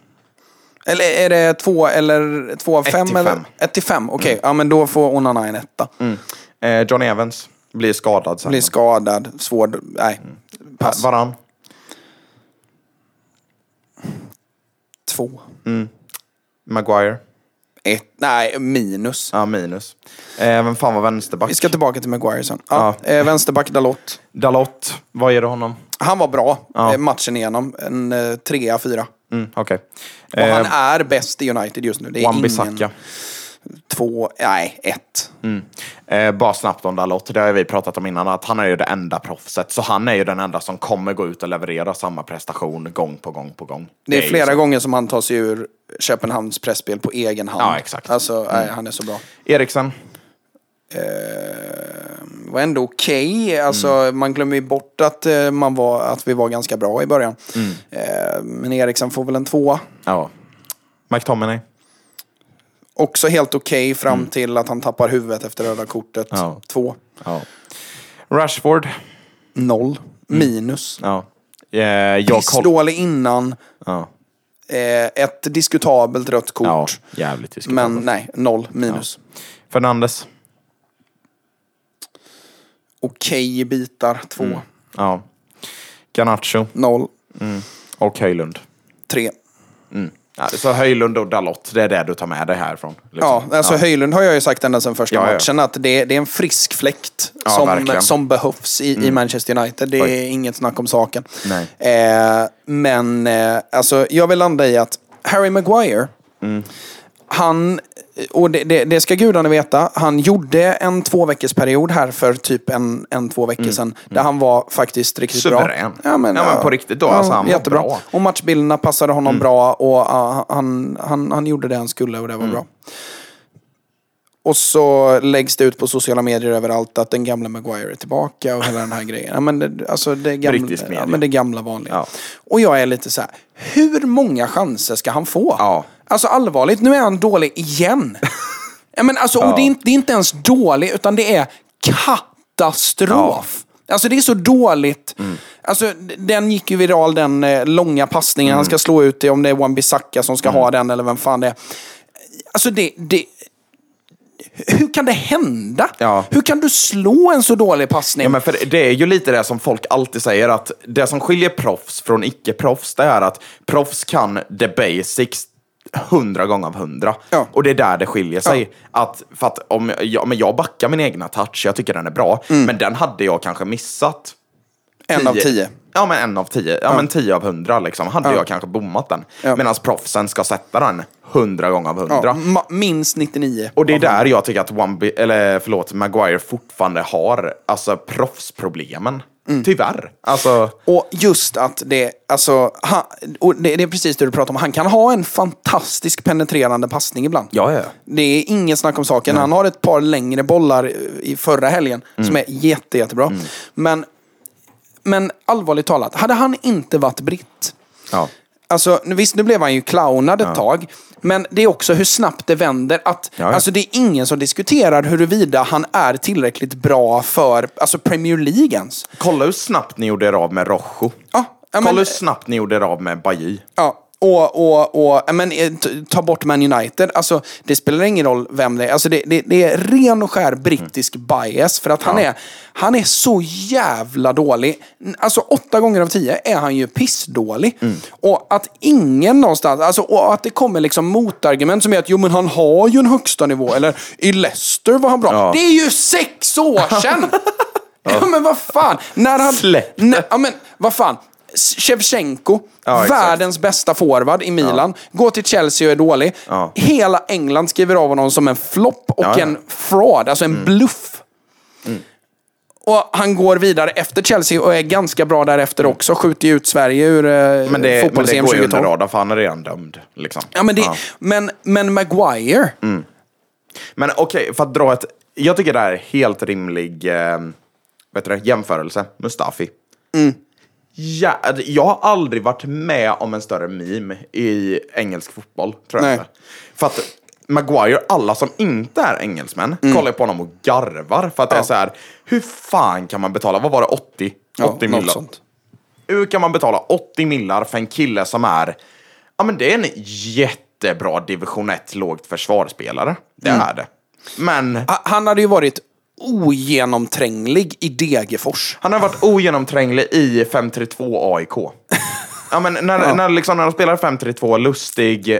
Eller är det två eller två av Ett fem? till eller? fem. Mm. Ett till fem, okej. Ja, men då får Onana en etta. eh, Johnny Evans, blir skadad sen. Blir skadad, svår... Nej. Pass. Varann, Två. Maguire, Ett. Nej, minus. ja minus. Eh, vem fan var vänsterback? Vi ska tillbaka till Maguire sen. Ja, Ja. eh, vänsterback Dalot. Dalot, vad ger du honom? Han var bra Ja. eh, matchen igenom. En eh, trea, fyra. Mm, Okej. Och han Eh, är bäst i United just nu. Det är ingen... Två, nej, ett. Eh, bara snabbt om Dalot, det har vi pratat om innan, att han är ju det enda proffset. Så han är ju den enda som kommer gå ut och leverera samma prestation gång på gång på gång. Det är ju flera så. gånger som han tar sig ur Köpenhamns pressspel på egen hand. Ja, exakt. Alltså, nej, han är så bra. Eriksen, var ändå okej. Alltså, Mm. Man glömmer ju bort att, eh, man var, att vi var ganska bra i början. Mm. Eh, men Eriksson får väl en tvåa. ja. McTominay, Också helt okej fram till att han tappar huvudet efter röda kortet. Mm. Ja. Två. ja. Rashford, Noll. Minus. ja. Eh, Pissdålig innan. ja. Eh, ett diskutabelt rött kort. ja, jävligt diskutabelt. men nej, noll. Minus. Fernandes, Okej bitar. Två. Mm. ja. Garnacho Noll. och Höjlund. Tre. Ja, så Höjlund och Dalot, det är det du tar med dig härifrån? Ja, liksom. alltså Höjlund har jag ju sagt ända sedan första Ja, ja. matchen att det, det är en frisk fläkt Ja, som, verkligen. Mm. som behövs i, i Manchester United. Det är Oj. inget snack om saken. Eh, men eh, alltså, jag vill landa i att Harry Maguire, Mm. han, och det, det, det ska gudarna veta, han gjorde en två period här för typ en, en två veckor sedan. Där han var faktiskt riktigt Mm. Suverän. bra. Ja, men på riktigt då, alltså, han var jättebra. bra. Mm. Och matchbilderna passade honom bra och uh, han, han, han gjorde det han skulle och det var Mm. bra. och så läggs det ut på sociala medier överallt att den gamla Maguire är tillbaka och hela den här grejen. Ja, men det, alltså det gamla, ja, men det gamla vanliga. Ja. Och jag är lite så här, hur många chanser ska han få? Ja. Alltså allvarligt, nu är han dålig igen. ja, men alltså, och det, är inte, det är inte ens dålig, utan det är katastrof. Alltså det är så dåligt. Mm. Alltså, den gick ju viral, den eh, långa passningen Mm. han ska slå ut det, om det är Wan-Bissaka som ska ha den eller vem fan det är. Alltså det, det... Hur kan det hända? Ja. Hur kan du slå en så dålig passning? Ja, men för det är ju lite det som folk alltid säger att det som skiljer proffs från icke-proffs det är att proffs kan the basics hundra gånger av hundra. Ja. Och det är där det skiljer sig. Att, för att om jag, men jag backar min egna touch, jag tycker den är bra, men den hade jag kanske missat. Mm. en av tio. Ja, men en av tio. Ja, men tio av hundra liksom. Hade jag kanske bommat den. Ja. Medan proffsen ska sätta den hundra gånger av hundra. Ja, minst 99. Och det är där jag tycker att One eller förlåt, Maguire fortfarande har alltså proffsproblemen. Mm. Tyvärr. Alltså, Och just att det, alltså, han, och det, det är precis det du pratar om. Han kan ha en fantastisk penetrerande passning ibland. ja, ja. Det är inget snack om saken. Han har ett par längre bollar i förra helgen Mm. som är jätte, jättebra. Men, men allvarligt talat, hade han inte varit britt, ja. Alltså, nu- visst, nu blev han ju clownad ett tag. Men det är också hur snabbt det vänder. Att, Ja, ja. Alltså, det är ingen som diskuterar huruvida han är tillräckligt bra för alltså Premier League ens. Kolla hur snabbt ni gjorde er av med Rojo. Ja, ja, Kolla men- hur snabbt ni gjorde er av med Bajy. Ja, och, och, och ja, men, eh, ta bort Man United. Alltså, det spelar ingen roll vem det är. Alltså, det, det, det är ren och skär brittisk bias. För att han, är, han är så jävla dålig. Alltså åtta gånger av tio är han ju pissdålig. Och att ingen någonstans, alltså, och att det kommer liksom motargument som är att jo men han har ju en högsta nivå. Eller i Leicester var han bra. Ja. Det är ju sex år sedan! (laughs) ja. men vad fan. När han, Släpp ja men vad fan. Shevchenko, Ja, världens bästa forward i Milan, går till Chelsea och är dålig. Ja. Hela England skriver av honom som en flopp och Ja, ja. en fraud, alltså en bluff. Och han går vidare efter Chelsea och är ganska bra därefter också. Skjuter ju ut Sverige ur eh, Men det, men det går ju under 2012. radarn för han är redan dömd. Liksom. Ja, men, det, Men, men Maguire, Men okej, för att dra ett... Jag tycker det här är helt rimlig eh, vet du jämförelse. Mustafi. Ja, jag har aldrig varit med om en större meme i engelsk fotboll, tror jag Nej. För att Maguire, alla som inte är engelsmän, kollar på honom och garvar. För att det är så här, hur fan kan man betala, vad var det, 80? 80 ja, millar? Hur kan man betala 80 millar för en kille som är, ja men det är en jättebra division 1 lågt försvarsspelare. Det är det. Men Ha- Han hade ju varit ogenomtränglig i Degerfors. han har varit ogenomtränglig i 532 AIK. Ja, men när, när, liksom, när de spelar 532, Lustig eh,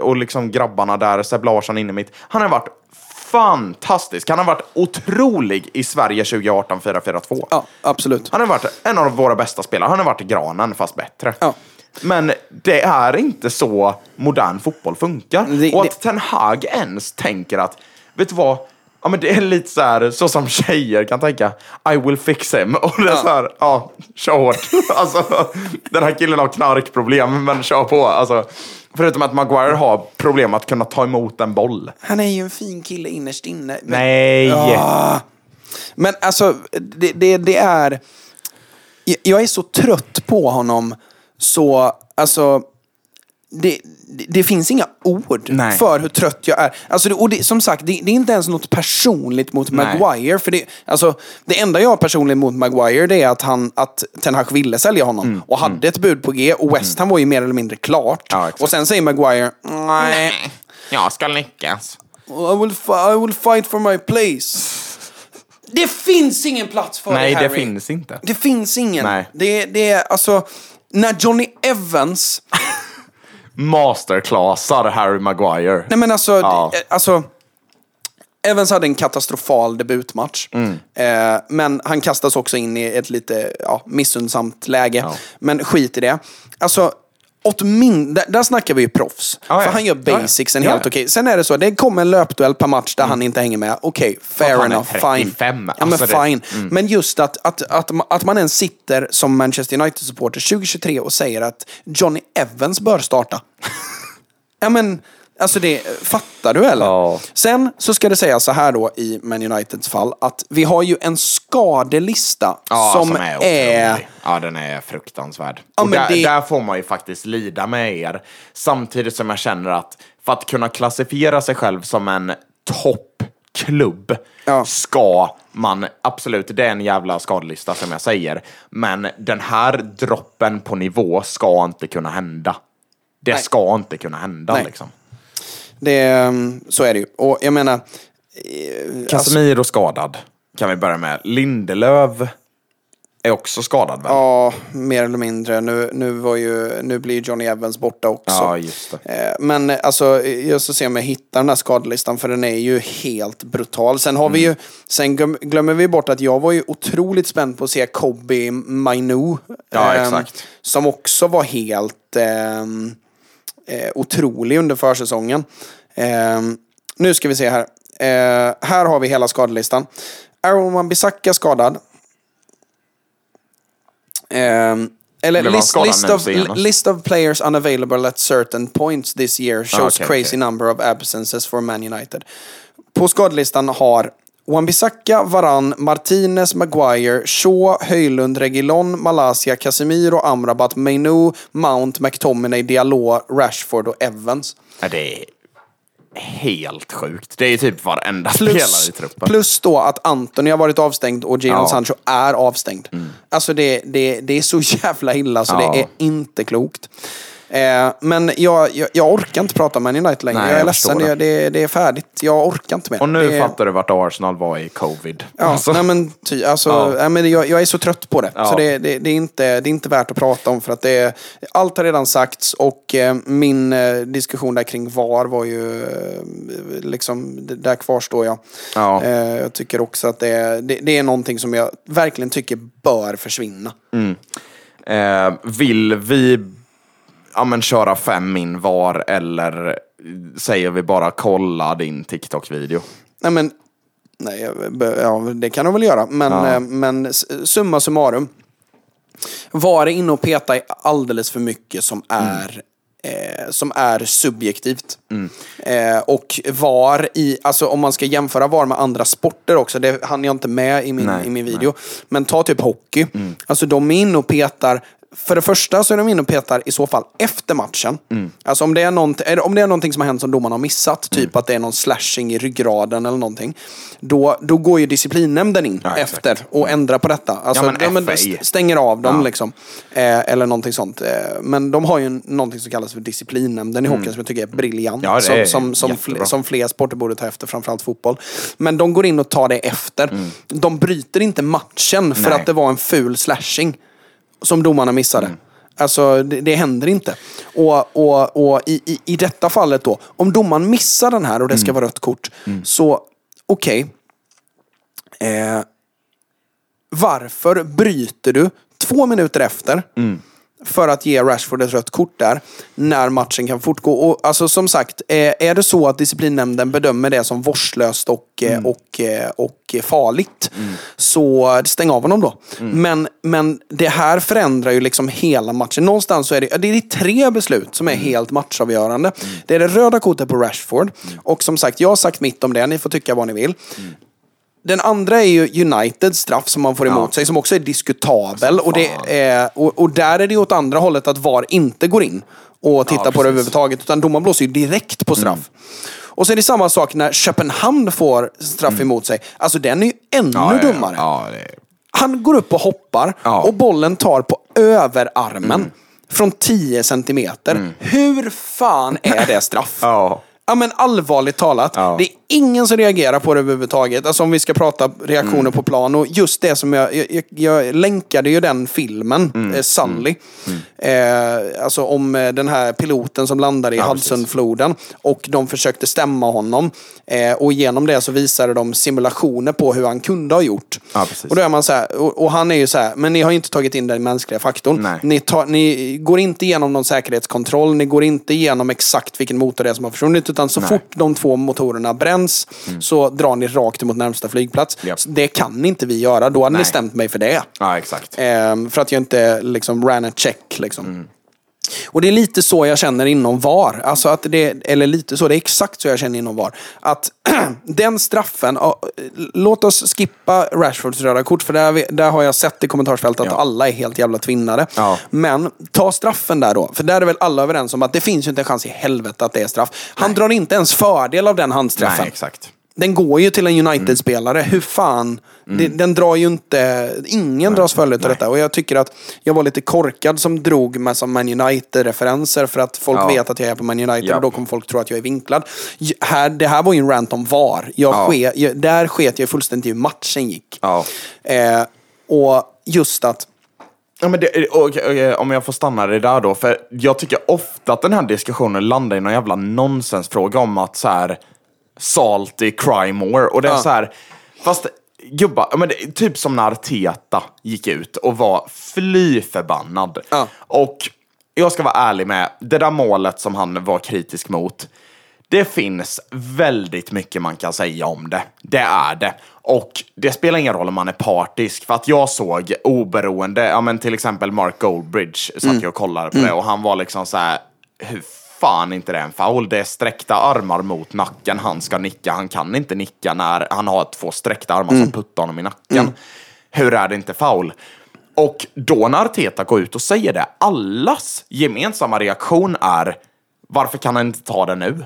och liksom grabbarna där, Seb Larsson inne mitt. Han har varit fantastisk. Han har varit otrolig i Sverige 2018 4-4-2. Ja, absolut. Han har varit en av våra bästa spelare. Han har varit granen fast bättre. Ja. Men det är inte så modern fotboll funkar. Det- och det- att Ten Hag ens tänker att, vet du vad? Ja, men det är lite så här, så som tjejer kan tänka. I will fix him. (laughs) Och det är så här, ja, kör hårt. (laughs) alltså, den här killen har knarkproblem, men kör på. Alltså, förutom att Maguire har problem att kunna ta emot en boll. Han är ju en fin kille innerst inne. Men- Nej! Ja. Men alltså, det, det, det är... Jag- Jag är så trött på honom så, alltså... Det, det, det finns inga ord Nej. för hur trött jag är. Alltså, det, och det, som sagt, det, det är inte ens något personligt mot Nej. Maguire. För det, alltså, det enda jag har personligt mot Maguire det är att, han, att Ten Hag ville sälja honom och hade ett bud på G och West Ham var ju mer eller mindre klart. Ja, och sen säger Maguire, nej. Jag ska lyckas. I will, I will fight for my place. Det finns ingen plats för Nej, dig, det Harry. finns inte. Det finns ingen. Nej. Det, det är alltså... När Johnny Evans... Masterclassar Harry Maguire. Nej men alltså... Ja. eh, alltså Evans hade en katastrofal debutmatch. Mm. Eh, men han kastas också in i ett lite ja, missundsamt läge. Ja. Men skit i det. Alltså, åtmin- där, där snackar vi ju proffs. Ja, ja. För han gör basicsen Ja, helt ja. okej. Sen är det så, det kommer en löpduell per match där han inte hänger med. Okej, fair är enough, fine. 35, Ja men alltså det- fine. Men just att, att, att, att man ens sitter som Manchester United-supporter 2023 och säger att Johnny Evans bör starta. (laughs) ja men, Alltså det, fattar du eller? Ja. Sen så ska det sägas så här då i Man Uniteds fall att vi har ju en skadelista Ja, som, som är... otrolig. Ja, den är fruktansvärd. Ja, och där, det- där får man ju faktiskt lida med er. Samtidigt som jag känner att för att kunna klassifiera sig själv som en toppklubb Ja. ska man, absolut, det är en jävla skadelista som jag säger. Men den här droppen på nivå ska inte kunna hända. Det Nej. ska inte kunna hända Nej. liksom. Det, mm, så är det ju. Och jag menar... eh, Casemiro skadad, kan vi börja med. Lindelöf är också skadad väl? Ja, mer eller mindre. Nu, nu, var ju, nu blir ju Johnny Evans borta också. Ja, just det. Eh, Men eh, alltså, jag ska se om jag hittar den här skadelistan för den är ju helt brutal. Sen har vi Mm. ju, sen glöm- glömmer vi bort att jag var ju otroligt spänd på att se Kobe Mainu. Ja, eh, exakt. Som också var helt ehm, eh, otrolig under försäsongen. Eh, nu ska vi se här. Eh, här har vi hela skadelistan. Aaron Wan-Bissaka skadad. Ehm, eller list, skadad list, of, list of players unavailable at certain points this year shows Ah, okej, crazy okej. number of absences for Man United. På skadelistan har Wan-Bissaka, Varan, Martinez, Maguire, Shaw, Höjlund, Reguilon, Malaysia, Casemiro, Amrabat, Mainu, Mount, McTominay, Diallo, Rashford och Evans. Ja, det är helt sjukt. Det är typ varenda spelare Plus, i truppen. plus då att Anthony har varit avstängd och Jadon Ja. Mm. Sancho är avstängd. Alltså det, det, det är så (laughs) jävla illa så Ja. det är inte klokt. Eh, men jag, jag, jag orkar inte prata om Man United längre. Nej, jag är jag ledsen, det. Det, det är färdigt. Jag orkar inte mer. Och nu det, fattar du vart Arsenal var i covid. Ja, Alltså, nej men, ty, alltså, Ja. nej, men jag, jag är så trött på det. Ja. Så det, det, är inte, det är inte värt att prata om för att det allt har redan sagts och eh, min eh, diskussion där kring VAR var ju liksom, där kvarstår jag. Ja. Jag tycker också att det, är- det, är någonting som jag verkligen tycker bör försvinna. eh, vill vi ja, men, köra fem in var eller säger vi bara kolla din TikTok-video? Nej men, nej, ja, det kan de väl göra. Men, Ja. eh, men summa summarum. Var inne och peta i alldeles för mycket som är, eh, som är subjektivt. Eh, och VAR i, alltså om man ska jämföra VAR med andra sporter också, det hann jag inte med i min, Nej, i min video. Men ta typ hockey. Alltså de är inne och petar för det första så är de inne och petar i så fall efter matchen. Alltså om det, är om det är någonting som har hänt som domaren har missat, typ att det är någon slashing i ryggraden eller någonting. Då, då går ju disciplinnämnden in Ja, exakt. efter och ändrar på detta. Alltså, Ja, men de, FA. st- stänger av dem Ja. liksom. Eh, eller någonting sånt. Eh, men de har ju någonting som kallas för disciplinnämnden i hockey som jag tycker är briljant. Ja, som, är som, som, fl- som fler sporter borde ta efter, framförallt fotboll. Men de går in och tar det efter. De bryter inte matchen för Nej. att det var en ful slashing som domarna missade. Alltså det, det händer inte. Och, och, och i, i, i detta fallet då, om domaren missar den här och det ska vara rött kort, så okej. Eh, varför bryter du två minuter efter för att ge Rashford ett rött kort där när matchen kan fortgå? Och alltså som sagt, eh, är det så att disciplinnämnden bedömer det som vårdslöst och, eh, och, eh, och farligt så stäng av honom då. Men, men det här förändrar ju liksom hela matchen. Någonstans så är det, det är tre beslut som är helt matchavgörande. Det är det röda kortet på Rashford och som sagt, jag har sagt mitt om det, ni får tycka vad ni vill. Den andra är ju Uniteds straff som man får emot Ja. sig, som också är diskutabel. Och, det är, och, och där är det åt andra hållet att VAR inte går in och tittar på det överhuvudtaget. Utan domaren blåser ju direkt på straff. Och så är det samma sak när Köpenhamn får straff emot sig. Alltså den är ju ännu Ja, ja, ja. dummare. Ja, är... Han går upp och hoppar Ja. och bollen tar på överarmen från 10 centimeter. Hur fan är det straff? (laughs) Ja. Ja men allvarligt talat, Ja. det är ingen som reagerar på det överhuvudtaget. Alltså om vi ska prata reaktioner Mm. på plan och just det som jag, jag, jag, länkade ju den filmen, Mm. eh, Sully. Eh, alltså om eh, den här piloten som landade i Ja, Hudsonfloden och de försökte stämma honom. Eh, och genom det så visade de simulationer på hur han kunde ha gjort. Ja, och då är man så här, och, och han är ju så här, men ni har ju inte tagit in den mänskliga faktorn. Ni, tar, ni går inte igenom någon säkerhetskontroll, ni går inte igenom exakt vilken motor det är som har försvunnit, utan så Nej. fort de två motorerna bränns så drar ni rakt emot närmsta flygplats. Så Det kan inte vi göra, då hade ni Nej. stämt mig för det. ja, exakt. Ehm, för att jag inte liksom ran a check. Liksom. Och det är lite så jag känner inom VAR. Alltså att det, eller lite så, det är exakt så jag känner inom VAR. Att (clears throat) den straffen, låt oss skippa Rashfords röda kort, för där, där har jag sett i kommentarsfältet att Ja. alla är helt jävla tvinnade. Ja. Men ta straffen där då, för där är väl alla överens om att det finns ju inte en chans i helvete att det är straff. Han drar inte ens fördel av den handstraffen. Nej, exakt. Den går ju till en United-spelare. Hur fan? Det, den drar ju inte... Ingen dras fördel av detta. Och jag tycker att jag var lite korkad som drog med som Man United-referenser. För att folk Ja. vet att jag är på Man United Ja. och då kommer folk tro att jag är vinklad. Här, det här var ju en rant om VAR. Jag Ja. ske, jag, där sket jag fullständigt i hur matchen gick. Eh, och just att... Ja, men det, och, och, om jag får stanna det där då, för jag tycker ofta att den här diskussionen landar i någon jävla nonsensfråga om att så här salty cry more. Och det är Ja. så här, fast gubbar, men det, typ som när Arteta gick ut och var fly förbannad. Ja. Och jag ska vara ärlig med, det där målet som han var kritisk mot, det finns väldigt mycket man kan säga om det. Det är det. Och det spelar ingen roll om man är partisk. För att jag såg oberoende, ja men till exempel Mark Goldbridge satt jag och kollade på det och han var liksom så här, hur fan inte det är en foul? Det är sträckta armar mot nacken, han ska nicka, han kan inte nicka när han har två sträckta armar som puttar honom i nacken. Hur är det inte foul? Och då när Arteta går ut och säger det, allas gemensamma reaktion är varför kan han inte ta det nu?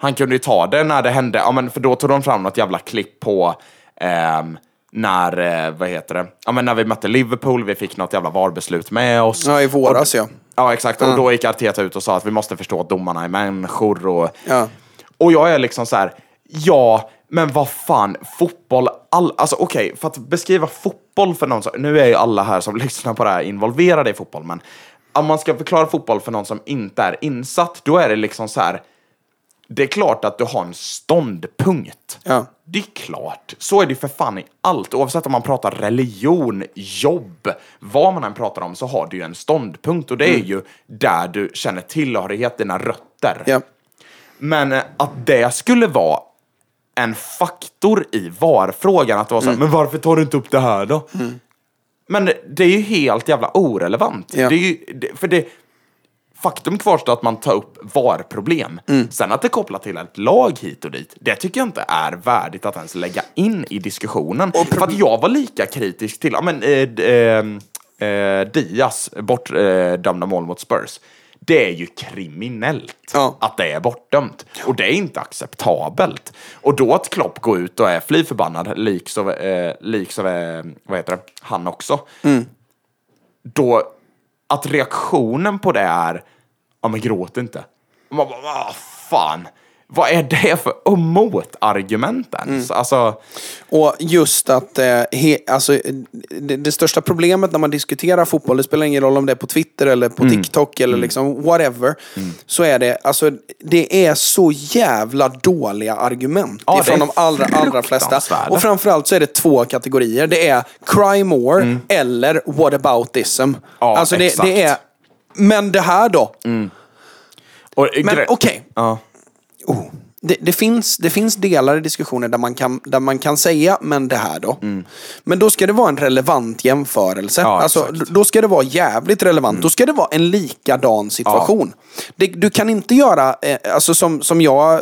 Han kunde ju ta det när det hände, ja, men för då tog de fram något jävla klipp på ehm, när, eh, vad heter det, ja, men när vi mötte Liverpool, vi fick något jävla VAR-beslut med oss. Ja, i våras ja. Ja, exakt. Och då gick Arteta ut och sa att vi måste förstå att domarna är människor. Och, Ja. och jag är liksom så här, ja, men vad fan, fotboll, all, alltså okej, för att beskriva fotboll för någon som, nu är ju alla här som (laughs) lyssnar på det här involverade i fotboll, men om man ska förklara fotboll för någon som inte är insatt, då är det liksom så här, det är klart att du har en ståndpunkt. Ja. Det är klart. Så är det för fan i allt. Oavsett om man pratar religion, jobb, vad man än pratar om så har du ju en ståndpunkt och det är ju där du känner tillhörighet, dina rötter. ja. Men eh, att det skulle vara en faktor i VAR-frågan, att det var så här, men varför tar du inte upp det här då? Men det- det är ju helt jävla orelevant. Ja. Det är ju, det, för det, faktum kvarstår att man tar upp VAR-problem. Sen att det kopplar till ett lag hit och dit, det tycker jag inte är värdigt att ens lägga in i diskussionen. för att jag var lika kritisk till, ja men, eh, eh, eh, Diaz bortdömda mål mot Spurs. Det är ju kriminellt Ja. att det är bortdömt. Och det är inte acceptabelt. Och då att Klopp går ut och är fly förbannad, liks av, eh, liks av eh, vad heter det, han också. Då, att reaktionen på det är, ja men gråt inte. Man bara, vad fan. Vad är det för motargument ens? Alltså, Och just att, eh, he, alltså, det, det största problemet när man diskuterar fotboll, det spelar ingen roll om det är på Twitter eller på Mm. TikTok eller liksom whatever. Så är det, alltså det är så jävla dåliga argument Ja, är de allra, allra flesta. Och framförallt så är det två kategorier. Det är cry more eller whataboutism. Mm. Ja, alltså det, det är, men det här då? och, Men okej. Ja. Oh. Det, det, finns, det finns delar i diskussionen där man kan, där man kan säga, men det här då. Men då ska det vara en relevant jämförelse. Ja, alltså, exakt. då ska det vara jävligt relevant. Då ska det vara en likadan situation. Det, du kan inte göra, eh, alltså som, som jag,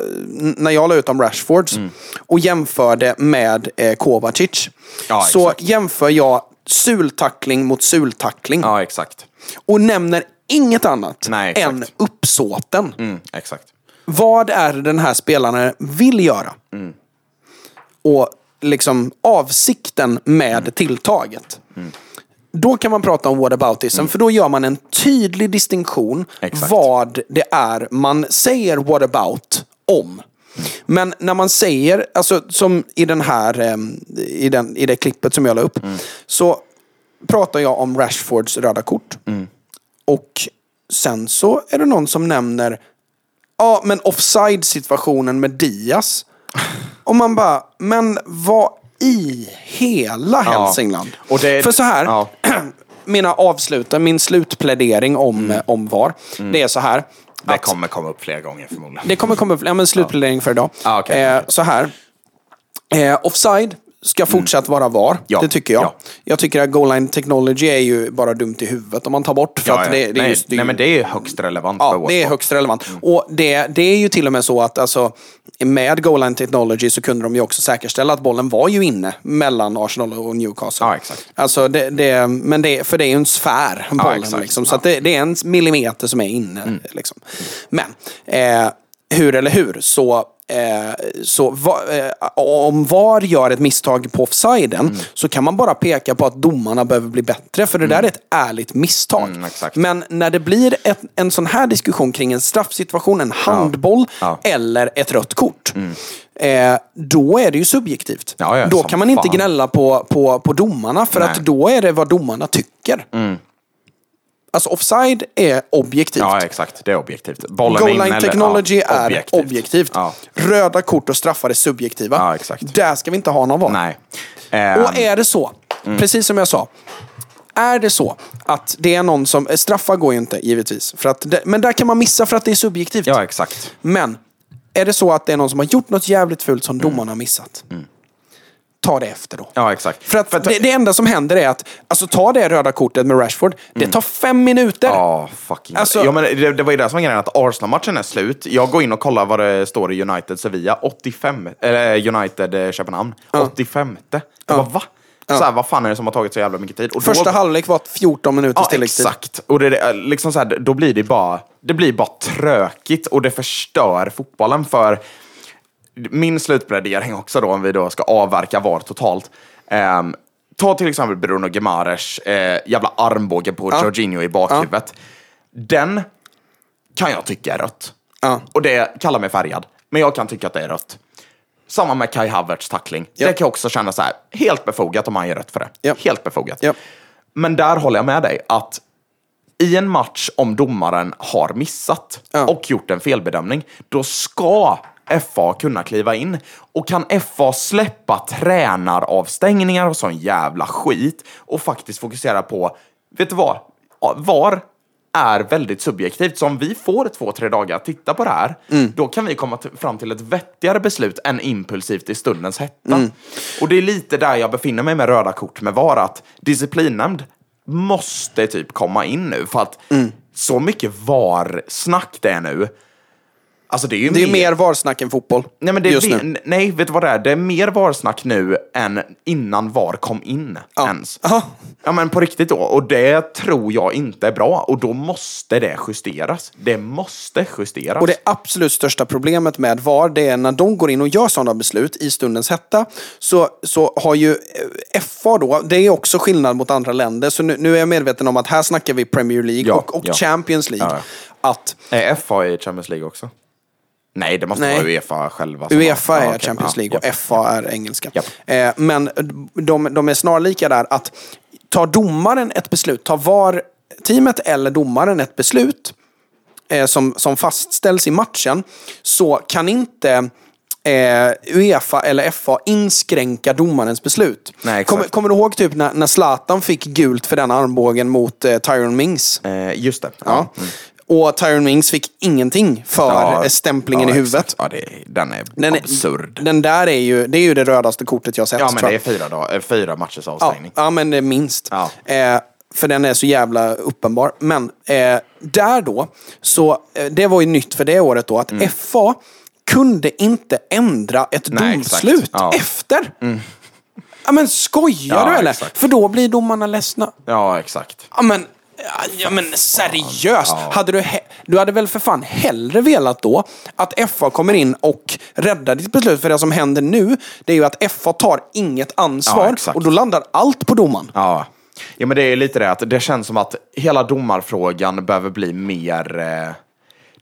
när jag la ut om Rashfords och jämförde med eh, Kovacic. Ja, så jämför jag sultackling mot sultackling. ja, exakt. Och nämner inget annat Nej, än uppsåten. Mm, exakt. Vad är det den här spelaren vill göra? Och liksom avsikten med tilltaget. Då kan man prata om whataboutism, för då gör man en tydlig distinktion Exakt. vad det är man säger what about om. Men när man säger, alltså som i den här, em, i, den, i det klippet som jag la upp, så pratar jag om Rashfords röda kort. Och sen så är det någon som nämner Ja, men offside situationen med Diaz. Och man bara, men vad i hela Ja. Hälsingland? Och det- För så här, ja. (clears throat) mina avslutar, min slutplädering om, eh, om VAR. Det är så här. Det att- kommer komma upp flera gånger förmodligen. det kommer komma upp, ja men slutplädering för idag. Ah, okej. eh, så här. Eh, offside ska fortsatt vara VAR. Ja, Det tycker jag. ja. Jag tycker att goal line technology är ju bara dumt i huvudet om man tar bort. För Ja, att ja. det, det är nej, just, det nej, ju- men det är högst relevant för Ja, vår det är högst relevant. Och det, det är ju till och med så att alltså, med goal line technology så kunde de ju också säkerställa att bollen var ju inne mellan Arsenal och Newcastle. Ja, exakt. Alltså det, det, men det, för det är ju en sfär, bollen. exakt. liksom, så Ja. det, det är en millimeter som är inne. Liksom. Men, eh, hur eller hur, så Eh, så va, eh, om VAR gör ett misstag på offsiden Mm. så kan man bara peka på att domarna behöver bli bättre. För det där är ett ärligt misstag. Mm. Men när det blir ett, en sån här diskussion kring en straffsituation, en handboll Ja. eller ett rött kort. Eh, då är det ju subjektivt. Ja, ja, då kan man inte fan. gnälla på, på, på domarna för Nej. Mm. att då är det vad domarna tycker. Alltså offside är objektivt. Ja, exakt. Det är objektivt. Bollen Goal in line eller- technology ja, är objektivt. Ja. Röda kort och straffar är subjektiva. Ja, exakt. Där ska vi inte ha någon val. Nej. Ehm, Och är det så, precis som jag sa. Är det så att det är någon som... Straffar går ju inte, givetvis. För att det, men där kan man missa för att det är subjektivt. Ja, exakt. Men, är det så att det är någon som har gjort något jävligt fult som domarna har missat. Ta det efter då. Ja, exakt. För att det, det enda som händer är att, alltså ta det röda kortet med Rashford. Det tar fem minuter. Ja, fucking Alltså- ja, men det, det var ju det som var grejen, att Arsenal-matchen är slut. Jag går in och kollar vad det står i United-Sevilla. 85, eller United-Köpenhamn. 85. Jag bara, va? Så här, vad fan är det som har tagit så jävla mycket tid? Och Första då, halvlek var 14 minuters Ja, tilläggstid. exakt. Och det, det, liksom så här, då blir det bara, det blir bara trökigt och det förstör fotbollen för min slutplädering också då, om vi då ska avverka VAR totalt. Ehm, ta till exempel Bruno Gemares eh, jävla armbåge på Jorginho i bakhuvudet. Den kan jag tycka är rött. Ja. Och det kallar mig färgad. Men jag kan tycka att det är rött. Samma med Kai Havertz tackling. Ja. Det kan jag också känna så här, helt befogat om han ger rött för det. Ja. Helt befogat. Ja. Men där håller jag med dig att i en match om domaren har missat Ja. och gjort en felbedömning, då ska FA kunna kliva in. Och kan FA släppa tränaravstängningar och sån jävla skit och faktiskt fokusera på, vet du vad? VAR är väldigt subjektivt. Så om vi får två, tre dagar att titta på det här, då kan vi komma fram till ett vettigare beslut än impulsivt i stundens hetta. Och det är lite där jag befinner mig med röda kort med VAR, att disciplinnämnd måste typ komma in nu. För att så mycket VAR-snack det är nu. Alltså det är ju Det är mer varsnack än fotboll. Nej, men det är mer- nu. nej, vet du vad det är? Det är mer VAR-snack nu än innan VAR kom in ens. Aha. Ja, men på riktigt då. Och det tror jag inte är bra. Och då måste det justeras. Det måste justeras. Och det absolut största problemet med VAR, det är när de går in och gör sådana beslut i stundens hetta, så, så har ju eh, FA då, det är också skillnad mot andra länder, så nu, nu är jag medveten om att här snackar vi Premier League Ja, och, och ja. Champions League. Ja, Att Är FA i Champions League också? Nej, det måste Nej. vara Uefa själva. Uefa har- ja, är okej. Champions Ja, League ja. och FA är engelska. Japp. Eh, men de, de är snarlika där att tar domaren ett beslut, tar VAR-teamet eller domaren ett beslut eh, som, som fastställs i matchen så kan inte eh, Uefa eller FA inskränka domarens beslut. Nej, exakt. kommer, du ihåg typ när, när Zlatan fick gult för den armbågen mot eh, Tyron Mings? Eh, just det. Ja. Och Tyron Mings fick ingenting för Ja, stämplingen ja, i huvudet. Ja, det, den är Den, är- absurd. den där är ju, det är ju det rödaste kortet jag sett. Ja, men det är fyra, dag, eh, fyra matchers ja, avstängning. ja, men det är minst. Ja. Eh, för den är så jävla uppenbar. Men eh, där då, så eh, det var ju nytt för det året då, att FA kunde inte ändra ett Mm. Nej, domslut Ja. Mm. efter. Ja, men skojar Ja, du eller? exakt. För då blir domarna ledsna. Ja, exakt. Ja men, ja, ja, men seriöst. Hade du, du hade väl för fan hellre velat då att FA kommer in och räddar ditt beslut? För det som händer nu, det är ju att FA tar inget ansvar Ja, och då landar allt på domaren. Ja. ja, men det är lite det att det känns som att hela domarfrågan behöver bli mer... Eh,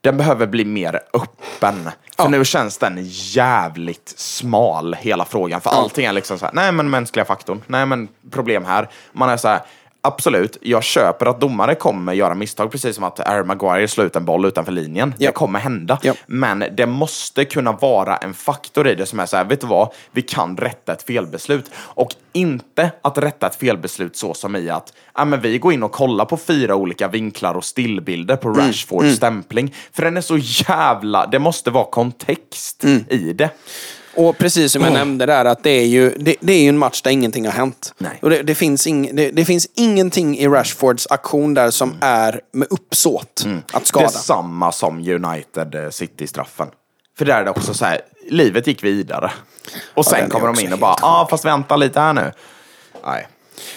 den behöver bli mer öppen. För Ja. nu känns den jävligt smal, hela frågan. För allting är liksom så här, nej men mänskliga faktorn, nej men problem här. Man är så här, absolut, jag köper att domare kommer göra misstag, precis som att Harry Maguire slår ut en boll utanför linjen. Ja. Det kommer hända. Ja. Men det måste kunna vara en faktor i det som är så här, vet du vad? Vi kan rätta ett felbeslut. Och inte att rätta ett felbeslut så som i att ja, men vi går in och kollar på fyra olika vinklar och stillbilder på Rashfords stämpling. För den är så jävla... Det måste vara kontext i det. Och precis som jag nämnde där, att det är ju, det, det är ju en match där ingenting har hänt. Nej. Och det, det, finns ing, det, det finns ingenting i Rashfords aktion där som är med uppsåt att skada. Det är samma som United eh, City-straffen. För där är det också så här, livet gick vidare. Och sen är kommer de in och bara, ja ah, fast vänta lite här nu. Nej.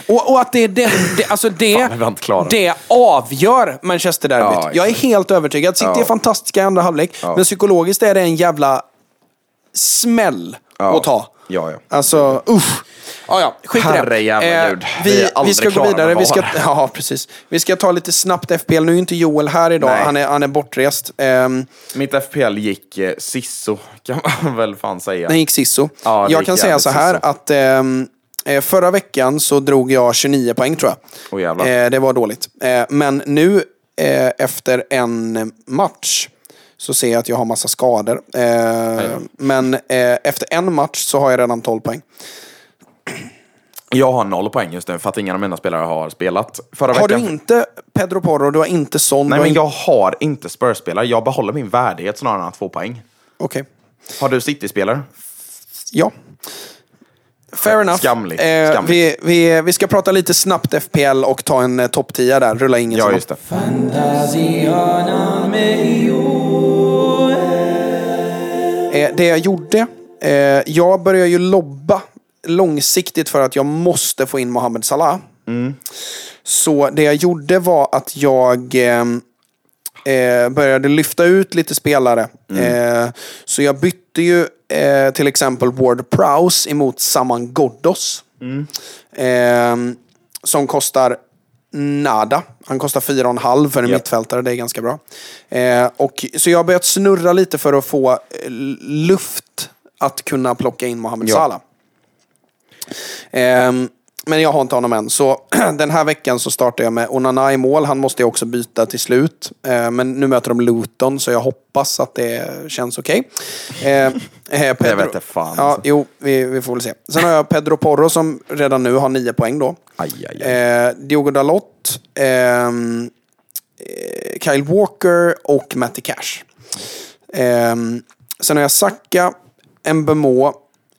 Och, och att det är den, det, alltså (laughs) det, Fan, det avgör Manchester-derbyt. Ja, jag är helt övertygad. City Ja. är fantastiska i andra halvlek, Ja. men psykologiskt är det en jävla smäll Ja. att ta. Ja, ja. Alltså, usch. Ja, ja, skit i det. Gud. Vi vi, vi ska gå vidare. Vi ska, ja, precis. Vi ska ta lite snabbt FPL. Nu är inte Joel här idag. Nej. Han är, han är bortrest. Um, Mitt FPL gick eh, sisso, (laughs) kan man väl fan säga. den gick Sisso. Ja, det jag gick kan säga så här sisso. att eh, förra veckan så drog jag 29 poäng tror jag. Jävlar. Eh, det var dåligt. Eh, men nu eh, efter en match så ser jag att jag har massa skador. Eh, men eh, efter en match så har jag redan 12 poäng. Jag har noll poäng just nu för att ingen av mina spelare har spelat. Förra Har du veckan... inte Pedro Porro, du har inte Son, Nej du men in- jag har inte Spurs-spelare. Jag behåller min värdighet snarare än att få poäng. Okej. Har du City-spelare? Ja. Fair enough. Skamligt, Eh, skamligt. Vi, vi, vi ska prata lite snabbt FPL och ta en eh, topp 10 där. Rulla ingen Ja, just det. Eh, det jag gjorde, eh, jag börjar ju lobba långsiktigt för att jag måste få in Mohamed Salah. Så det jag gjorde var att jag eh, eh, började lyfta ut lite spelare. Eh, så jag bytte ju eh, till exempel Ward Prowse emot Saman Ghoddos. Eh, som kostar nada. Han kostar 4,5 för en Japp. mittfältare, det är ganska bra. Eh, och, så jag har börjat snurra lite för att få eh, luft att kunna plocka in Mohamed Ja. Salah. Ehm, men jag har inte honom än. Så (clears throat) den här veckan så startar jag med Onana i mål. Han måste jag också byta till slut. Ehm, men nu möter de Luton så jag hoppas att det känns okej. Ehm, eh, Pedro- vet jag fan, Ja, alltså. jo, vi, vi får väl se. Sen har jag Pedro Porro som redan nu har nio poäng då. Aj, aj, aj. Eh, Diogo Dalot, ehm, eh, Kyle Walker och Matty Cash. Ehm, sen har jag Saka, Mbemo,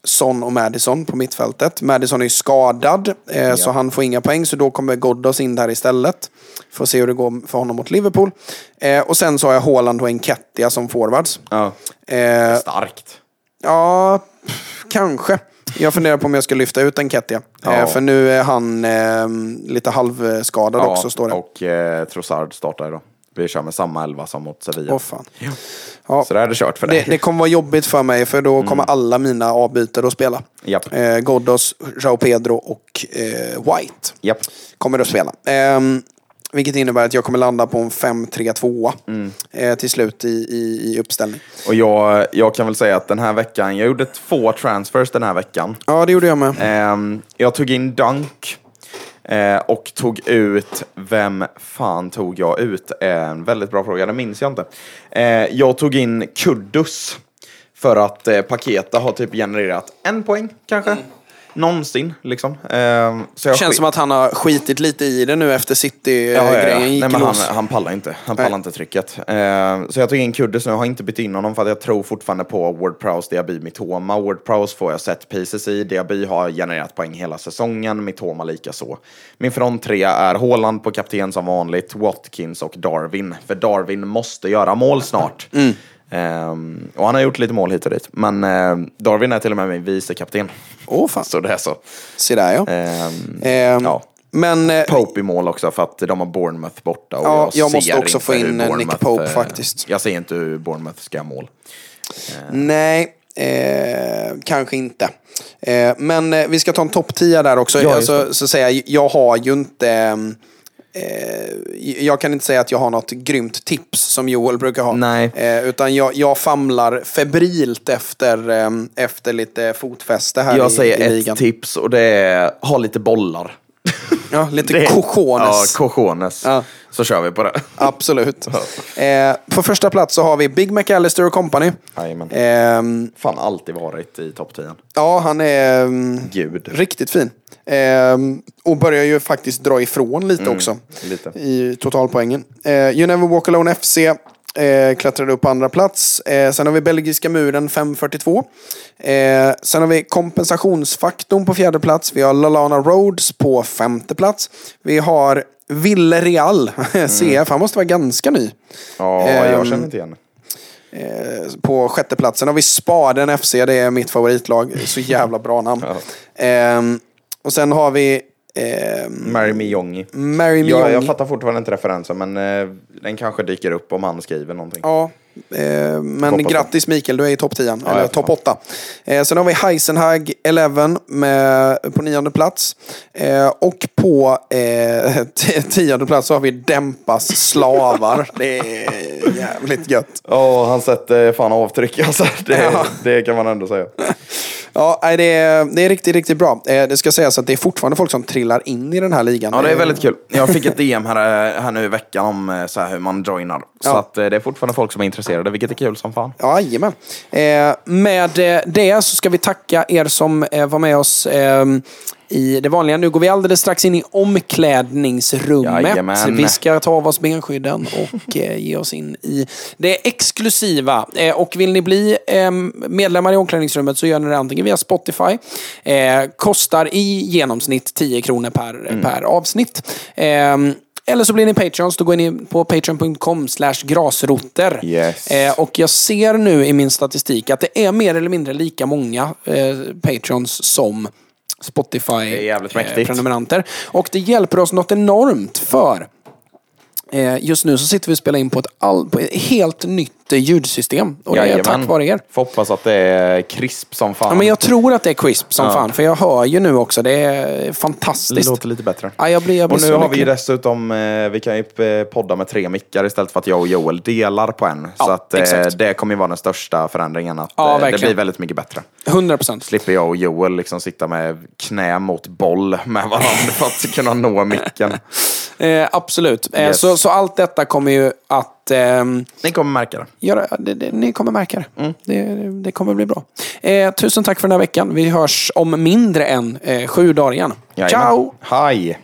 Son och Madison på mittfältet. Madison är ju skadad, eh, så han får inga poäng. Så då kommer Ghoddos in där istället. Får se hur det går för honom mot Liverpool. Eh, och sen så har jag Haaland och Enketia som forwards. Ja. Eh, Starkt. Ja, kanske. Jag funderar på om jag ska lyfta ut Enketia. Ja. Eh, för nu är han eh, lite halvskadad också, står det. och eh, Trossard startar idag. Vi kör med samma elva som mot Sevilla. Åh fan. Ja, Så där är det kört för det, dig. det kommer vara jobbigt för mig, för då kommer alla mina avbytare att spela. Japp. Eh, Ghoddos, Joao Pedro och eh, White Japp. kommer att spela. Vilket innebär att jag kommer landa på en 5-3-2 Mm. eh, till slut i, i, i uppställning. Och jag, jag kan väl säga att den här veckan, jag gjorde två transfers den här veckan. Ja, det gjorde jag med. Ehm, jag tog in Dunk eh, och tog ut, vem fan tog jag ut? En väldigt bra fråga, det minns jag inte. Eh, jag tog in Kuddus för att eh, Paketa har typ genererat en poäng kanske. Någonsin liksom. Ehm, så jag Känns som att han har skitit lite i det nu efter Ja, ja, City-grejen ja. gick Nej, men han, han pallar inte. Han Nej. pallar inte trycket. Eh, så jag tog in Kuddes nu. Jag har inte bytt in honom för att jag tror fortfarande på Ward Prowse, Diaby, Mitoma. Ward Prowse får jag set pieces i. Diaby har genererat poäng hela säsongen. Mitoma lika så. Min front tre är Haaland på kapten som vanligt, Watkins och Darwin. För Darwin måste göra mål snart. Mm. Ehm, och han har gjort lite mål hit och dit. Men eh, Darwin är till och med min vice kapten. Åh fan. Så det är så. Se där ja. Ehm, Ehm, ja. Men eh, Pope i mål också för att de har Bournemouth borta. Och Ja, jag jag måste också få in, Nick Pope, eh, faktiskt. Jag ser inte hur Bournemouth ska göra mål. nej, eh, kanske inte. Eh, men eh, vi ska ta en topp 10 där också. Ja, alltså, så säga, jag har ju inte... Eh, jag kan inte säga att jag har något grymt tips som Joel brukar ha. Nej. Eh, utan jag, jag famlar febrilt efter, ehm, efter lite fotfäste här Jag i, säger i ett ligan. tips och det är ha lite bollar. Ja, lite Det- cojones. Ja, cojones. Ja. Så kör vi på det. Absolut. (laughs) Eh, på första plats så har vi Big McAllister och Company. Jajamän. Ehm, Fan alltid varit i topp 10. ja, han är um, Gud. riktigt fin. Ehm, och börjar ju faktiskt dra ifrån lite också. lite. I totalpoängen. Eh, you Never Walk Alone FC. Eh, klättrade upp på andra plats. Eh, sen har vi Belgiska muren 5.42. Eh, sen har vi kompensationsfaktorn på fjärde plats. Vi har Lalana Roads på femte plats. Vi har Villarreal (laughs) CF. Han måste vara ganska ny. Ja, Ehm, jag känner inte igen. Eh, på sjätte platsen har vi Spaden FC. Det är mitt favoritlag. Så jävla bra namn. Ehm, och sen har vi ehm, Marry Me Jongi. Mary Jag, Miongi. jag fattar fortfarande inte referensen, men eh, den kanske dyker upp om han skriver någonting. Ja, eh, men Hoppas grattis Mikael, du är i topp 10. Ja, eller topp fan. 8. Eh, sen har vi Heisenhag 11 med, på nionde plats. Eh, och på eh, (laughs) tionde plats så har vi Dämpas slavar. Det är jävligt gött. Ja, han sätter fan avtryck alltså. Det, Ja. det kan man ändå säga. (laughs) Ja, det är, det är riktigt, riktigt bra. Eh, det ska sägas att det är fortfarande folk som trillar in i den här ligan. Ja, det är väldigt kul. Jag fick ett (laughs) DM här, här nu i veckan om eh, så hur man joinar. Så Ja. att, eh, det är fortfarande folk som är intresserade, vilket är kul som fan. Jajamän. Eh, med eh, det så ska vi tacka er som eh, var med oss eh, i det vanliga. Nu går vi alldeles strax in i omklädningsrummet. Jajamän. Vi ska ta av oss benskydden och eh, ge oss in i det exklusiva. Eh, och vill ni bli eh, medlemmar i omklädningsrummet så gör ni det antingen via Spotify. Eh, kostar i genomsnitt 10 kronor per, per avsnitt. Eh, eller så blir ni Patreons, då går ni på patreon.com slash grasroter. Yes. Eh, och jag ser nu i min statistik att det är mer eller mindre lika många eh, Patreons som Spotify-prenumeranter. Och det hjälper oss något enormt för eh, just nu så sitter vi och spelar in på ett, all, på ett helt nytt eh, ljudsystem. Och det är Jajamän. tack vare er. Får hoppas att det är krisp som fan. Ja, men jag tror att det är crisp som fan, för jag hör ju nu också. Det är det fantastiskt. låter lite bättre. Ja, jag blir, jag blir Och nu så har vi ju lycklig. dessutom, eh, vi kan ju eh, podda med tre mickar istället för att jag och Joel delar på en. Så att eh, exakt. det kommer ju vara den största förändringen. Att, Ja, eh, det verkligen. blir väldigt mycket bättre. 100 procent. Slipper jag och Joel liksom sitta med knä mot boll med varandra för att kunna nå micken. (laughs) Eh, absolut. Eh, Yes. så, så allt detta kommer ju att ehm, Ni kommer märka det. göra, det, det, ni kommer märka det. Mm. det. Det kommer bli bra. Eh, tusen tack för den här veckan. Vi hörs om mindre än eh, sju dagar igen. Jajamän. Ciao! Hej!